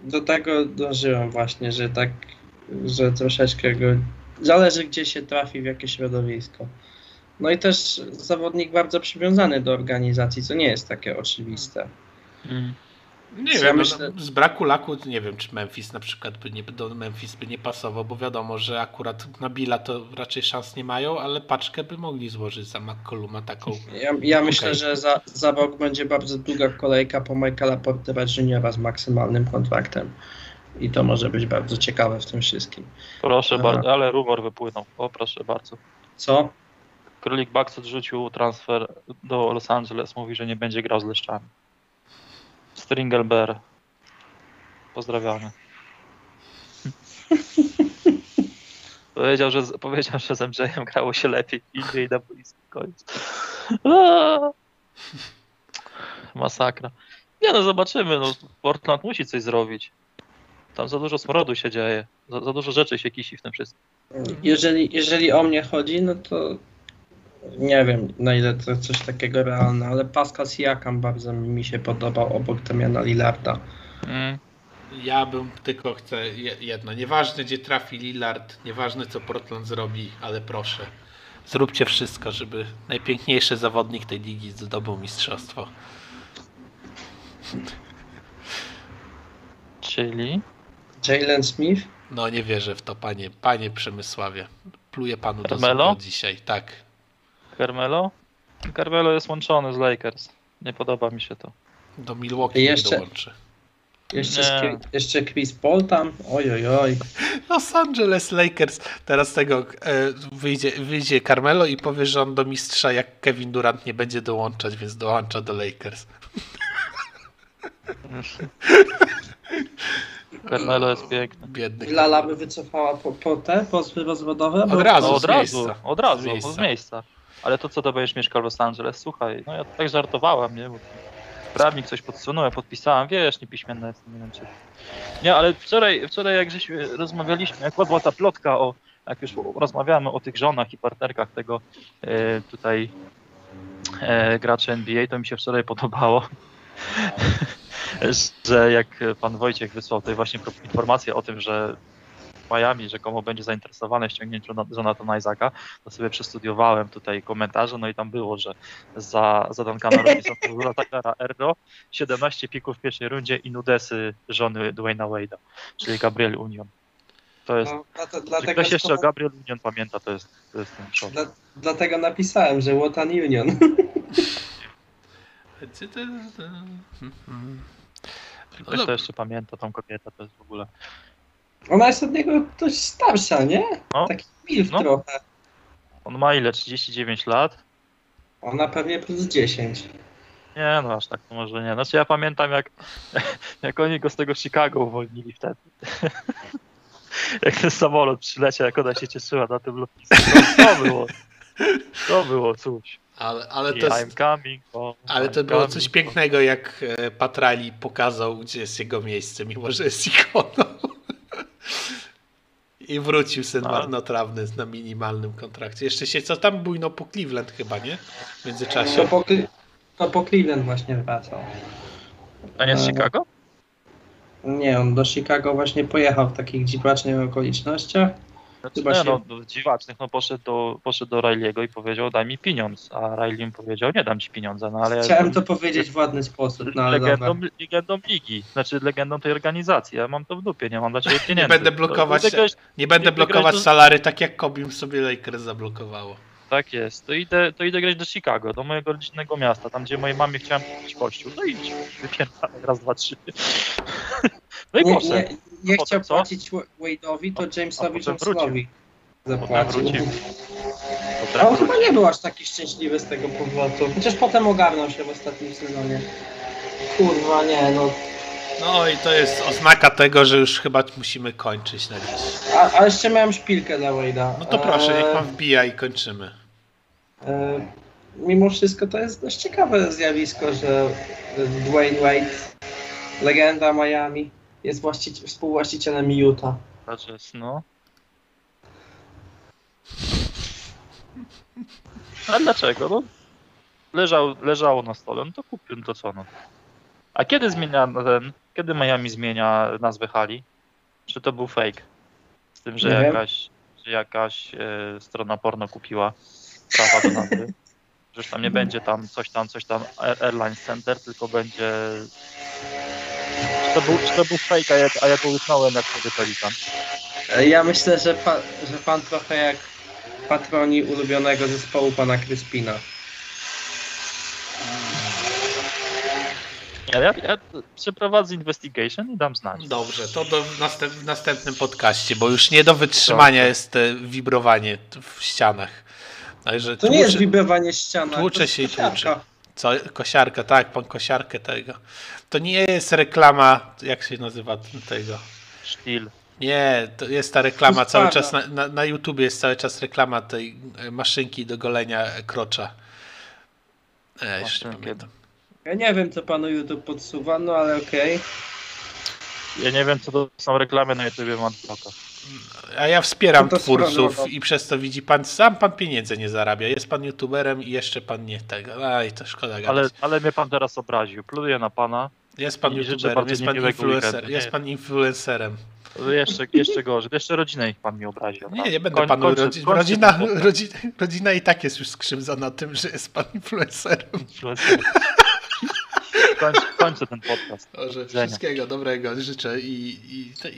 Do tego dążyłem właśnie, że tak, że troszeczkę go... Zależy gdzie się trafi, w jakie środowisko. No i też zawodnik bardzo przywiązany do organizacji, co nie jest takie oczywiste. Mm. Nie Ja wiem, myślę- no, z braku laku nie wiem, czy Memphis na przykład by nie, do Memphis by nie pasował, bo wiadomo, że akurat na Billa to raczej szans nie mają, ale paczkę by mogli złożyć za McColluma taką. Ja, ja myślę, Okej. że za, za rok będzie bardzo długa kolejka po Michaela Portera Juniora z maksymalnym kontraktem. I to może być bardzo ciekawe w tym wszystkim. Proszę Aha. bardzo, ale rumor wypłynął. O, proszę bardzo. Co? Królik Bucks odrzucił transfer do Los Angeles. Mówi, że nie będzie grał z leszczami. Stringelbear. Pozdrawiamy. powiedział, że, z- powiedział, że z MJ-em grało się lepiej. Indziej na boisku. Koniec. Masakra. Nie no, zobaczymy. No, Portland musi coś zrobić. Tam za dużo smrodu się dzieje. Za, za dużo rzeczy się kisi w tym wszystkim. Jeżeli, jeżeli o mnie chodzi, no to nie wiem na ile to coś takiego realne, ale Pascal Siakam bardzo mi się podobał obok Damiana Lillarda. Mm. Ja bym tylko chcę je- jedno. Nieważne gdzie trafi Lillard, nieważne co Portland zrobi, ale proszę. Zróbcie wszystko, żeby najpiękniejszy zawodnik tej ligi zdobył mistrzostwo. Czyli? Jalen Smith? No nie wierzę w to, panie, panie Przemysławie. Pluję panu do Carmelo? zupy dzisiaj, tak. Carmelo? Carmelo jest łączony z Lakers. Nie podoba mi się to. Do Milwaukee Jeszcze- nie dołączy. Jeszcze, jeszcze Chris Paul tam? Oj, oj, oj. Los Angeles Lakers. Teraz tego e, wyjdzie, wyjdzie Carmelo i powie, że on do mistrza jak Kevin Durant nie będzie dołączać, więc dołącza do Lakers. Carmelo jest piękny. Biedny. Lala by wycofała po, po te pozwy rozwodowe? Od razu. No, od z razu, miejsca. od razu, Z miejsca. miejsca. z miejsca. Ale to co to będziesz mieszkał w Los Angeles? Słuchaj, no ja tak żartowałem, nie? Bo prawnik coś podsunął, ja podpisałem, wiesz, niepiśmienna jestem, nie wiem czy... Nie, ale wczoraj, wczoraj jak żeśmy rozmawialiśmy, jak była ta plotka o, jak już rozmawiamy o tych żonach i partnerkach tego e, tutaj e, graczy NBA, to mi się wczoraj podobało, że jak pan Wojciech wysłał tutaj właśnie informację o tym, że Miami rzekomo będzie zainteresowane ściągnięciem Jonathana Isaaca, to sobie przestudiowałem tutaj komentarze, no i tam było, że za, za Duncana Robinson Takara Erdo 17 pików w pierwszej rundzie i nudesy żony Dwayna Wade'a, czyli Gabriel Union. To jest, No, dlatego, ktoś jeszcze o Gabriel Union pamięta, to jest, to jest ten szok. dla, dlatego napisałem, że Wotan Union. Ktoś to jeszcze pamięta tą kobietę, to jest w ogóle... Ona jest od niego dość starsza, nie? No. Taki milf No. trochę. On ma ile? 39 lat? Ona pewnie plus 10. Nie, no aż tak to może nie. Znaczy ja pamiętam jak, jak oni go z tego Chicago uwolnili wtedy. jak ten samolot przyleciał, jak ona się cieszyła na tym lotnisku. No, to było, to było coś. Ale, ale I to, I'm jest, coming home, ale I'm to było coming coś home. pięknego, jak e, Patrali pokazał, gdzie jest jego miejsce, mimo że jest ikoną. I wrócił syn A. marnotrawny na minimalnym kontrakcie. Jeszcze się co tam bujno po Cleveland chyba, nie? W To międzyczasie. po, Cle- to po Cleveland właśnie wracał. A nie z E, Chicago? Nie, on do Chicago właśnie pojechał w takich dziwacznych okolicznościach. Znaczy, chyba nie, się- no, dziwacznych, no poszedł do, poszedł do Riley'ego i powiedział daj mi pieniądz, a Riley mu powiedział nie dam ci pieniądza, no ale ja Chciałem jestem to powiedzieć w ładny sposób, no ale legendą, dobra. legendą ligi, znaczy legendą tej organizacji, ja mam to w dupie, nie mam dla ciebie Nie pieniędzy. będę To- blokować, to nie będę nie blokować do- salary tak jak Kobim sobie Lakers zablokowało. Tak jest, to idę, to idę grać do Chicago, do mojego rodzinnego miasta, tam gdzie mojej mamie chciałem kupić kościół, no idź, wypierdalaj, raz, dwa, trzy. No i Nie, poszedł. nie, nie potem chciał co? płacić Wa- Wade'owi, to A- Jamesowi Johnsonowi zapłacił. A on chyba nie był aż taki szczęśliwy z tego powrotu. Chociaż potem ogarnął się w ostatnim sezonie. Kurwa, nie, no. No i to jest oznaka tego, że już chyba musimy kończyć na dziś. A, a jeszcze miałem szpilkę dla Wade'a. No to proszę, niech Eee, pan wbija i kończymy. E, mimo wszystko to jest dość ciekawe zjawisko, że Dwayne Wade, legenda Miami, jest właścici- współwłaścicielem Utah. Jest, no. A dlaczego? No, leżał, leżało na stole, no to kupił, no to co no. A kiedy zmienia ten, kiedy Miami zmienia nazwę hali? Czy to był fake? Z tym, że Nie wiem. jakaś, że jakaś e, strona porno kupiła prawa do nazwy. Że tam nie będzie tam coś tam, coś tam Air- Airlines Center, tylko będzie... To był, to był fake, a ja, a ja to uznałem jak sobie Pelikan. Ja myślę, że, pa, że pan trochę jak patroni ulubionego zespołu pana Kryspina. Ja, ja, ja przeprowadzę investigation i dam znać. Dobrze, to do, w, następ, w następnym podcaście, bo już nie do wytrzymania Dobrze. jest e, wibrowanie w ścianach. Także To nie jest tłucze- wibrowanie ściana. tłucze się i tłucze. Co, kosiarka, tak, pan kosiarkę tego. To nie jest reklama, jak się nazywa tego. Sztil. Nie, to jest ta reklama cały czas, na, na, na YouTubie jest cały czas reklama tej e, maszynki do golenia e, krocza. E, jeszcze nie Maszynki. pamiętam. Ja nie wiem, co panu YouTube podsuwa, no ale okej. Ja nie wiem, co to są reklamy na YouTubie Madblocka. A ja wspieram No to twórców skoro- i przez to widzi pan, sam pan pieniędzy nie zarabia. Jest pan youtuberem i jeszcze pan nie tego. Aj, to szkoda gadać. Ale, ale mnie pan teraz obraził. Pluję na pana. Jest pan youtuberem, jest pan, influencer, jest pan influencerem. To Jeszcze, jeszcze gorzej. Jeszcze rodzinę ich pan mi obraził. Nie, nie będę Koń- panu... kończę- rodzi, kończę rodzina, podcast. rodzina, rodzina i tak jest już skrzywdzona tym, że jest pan influencerem. Kończę, kończę ten podcast. Widzenia. wszystkiego dobrego życzę i, i,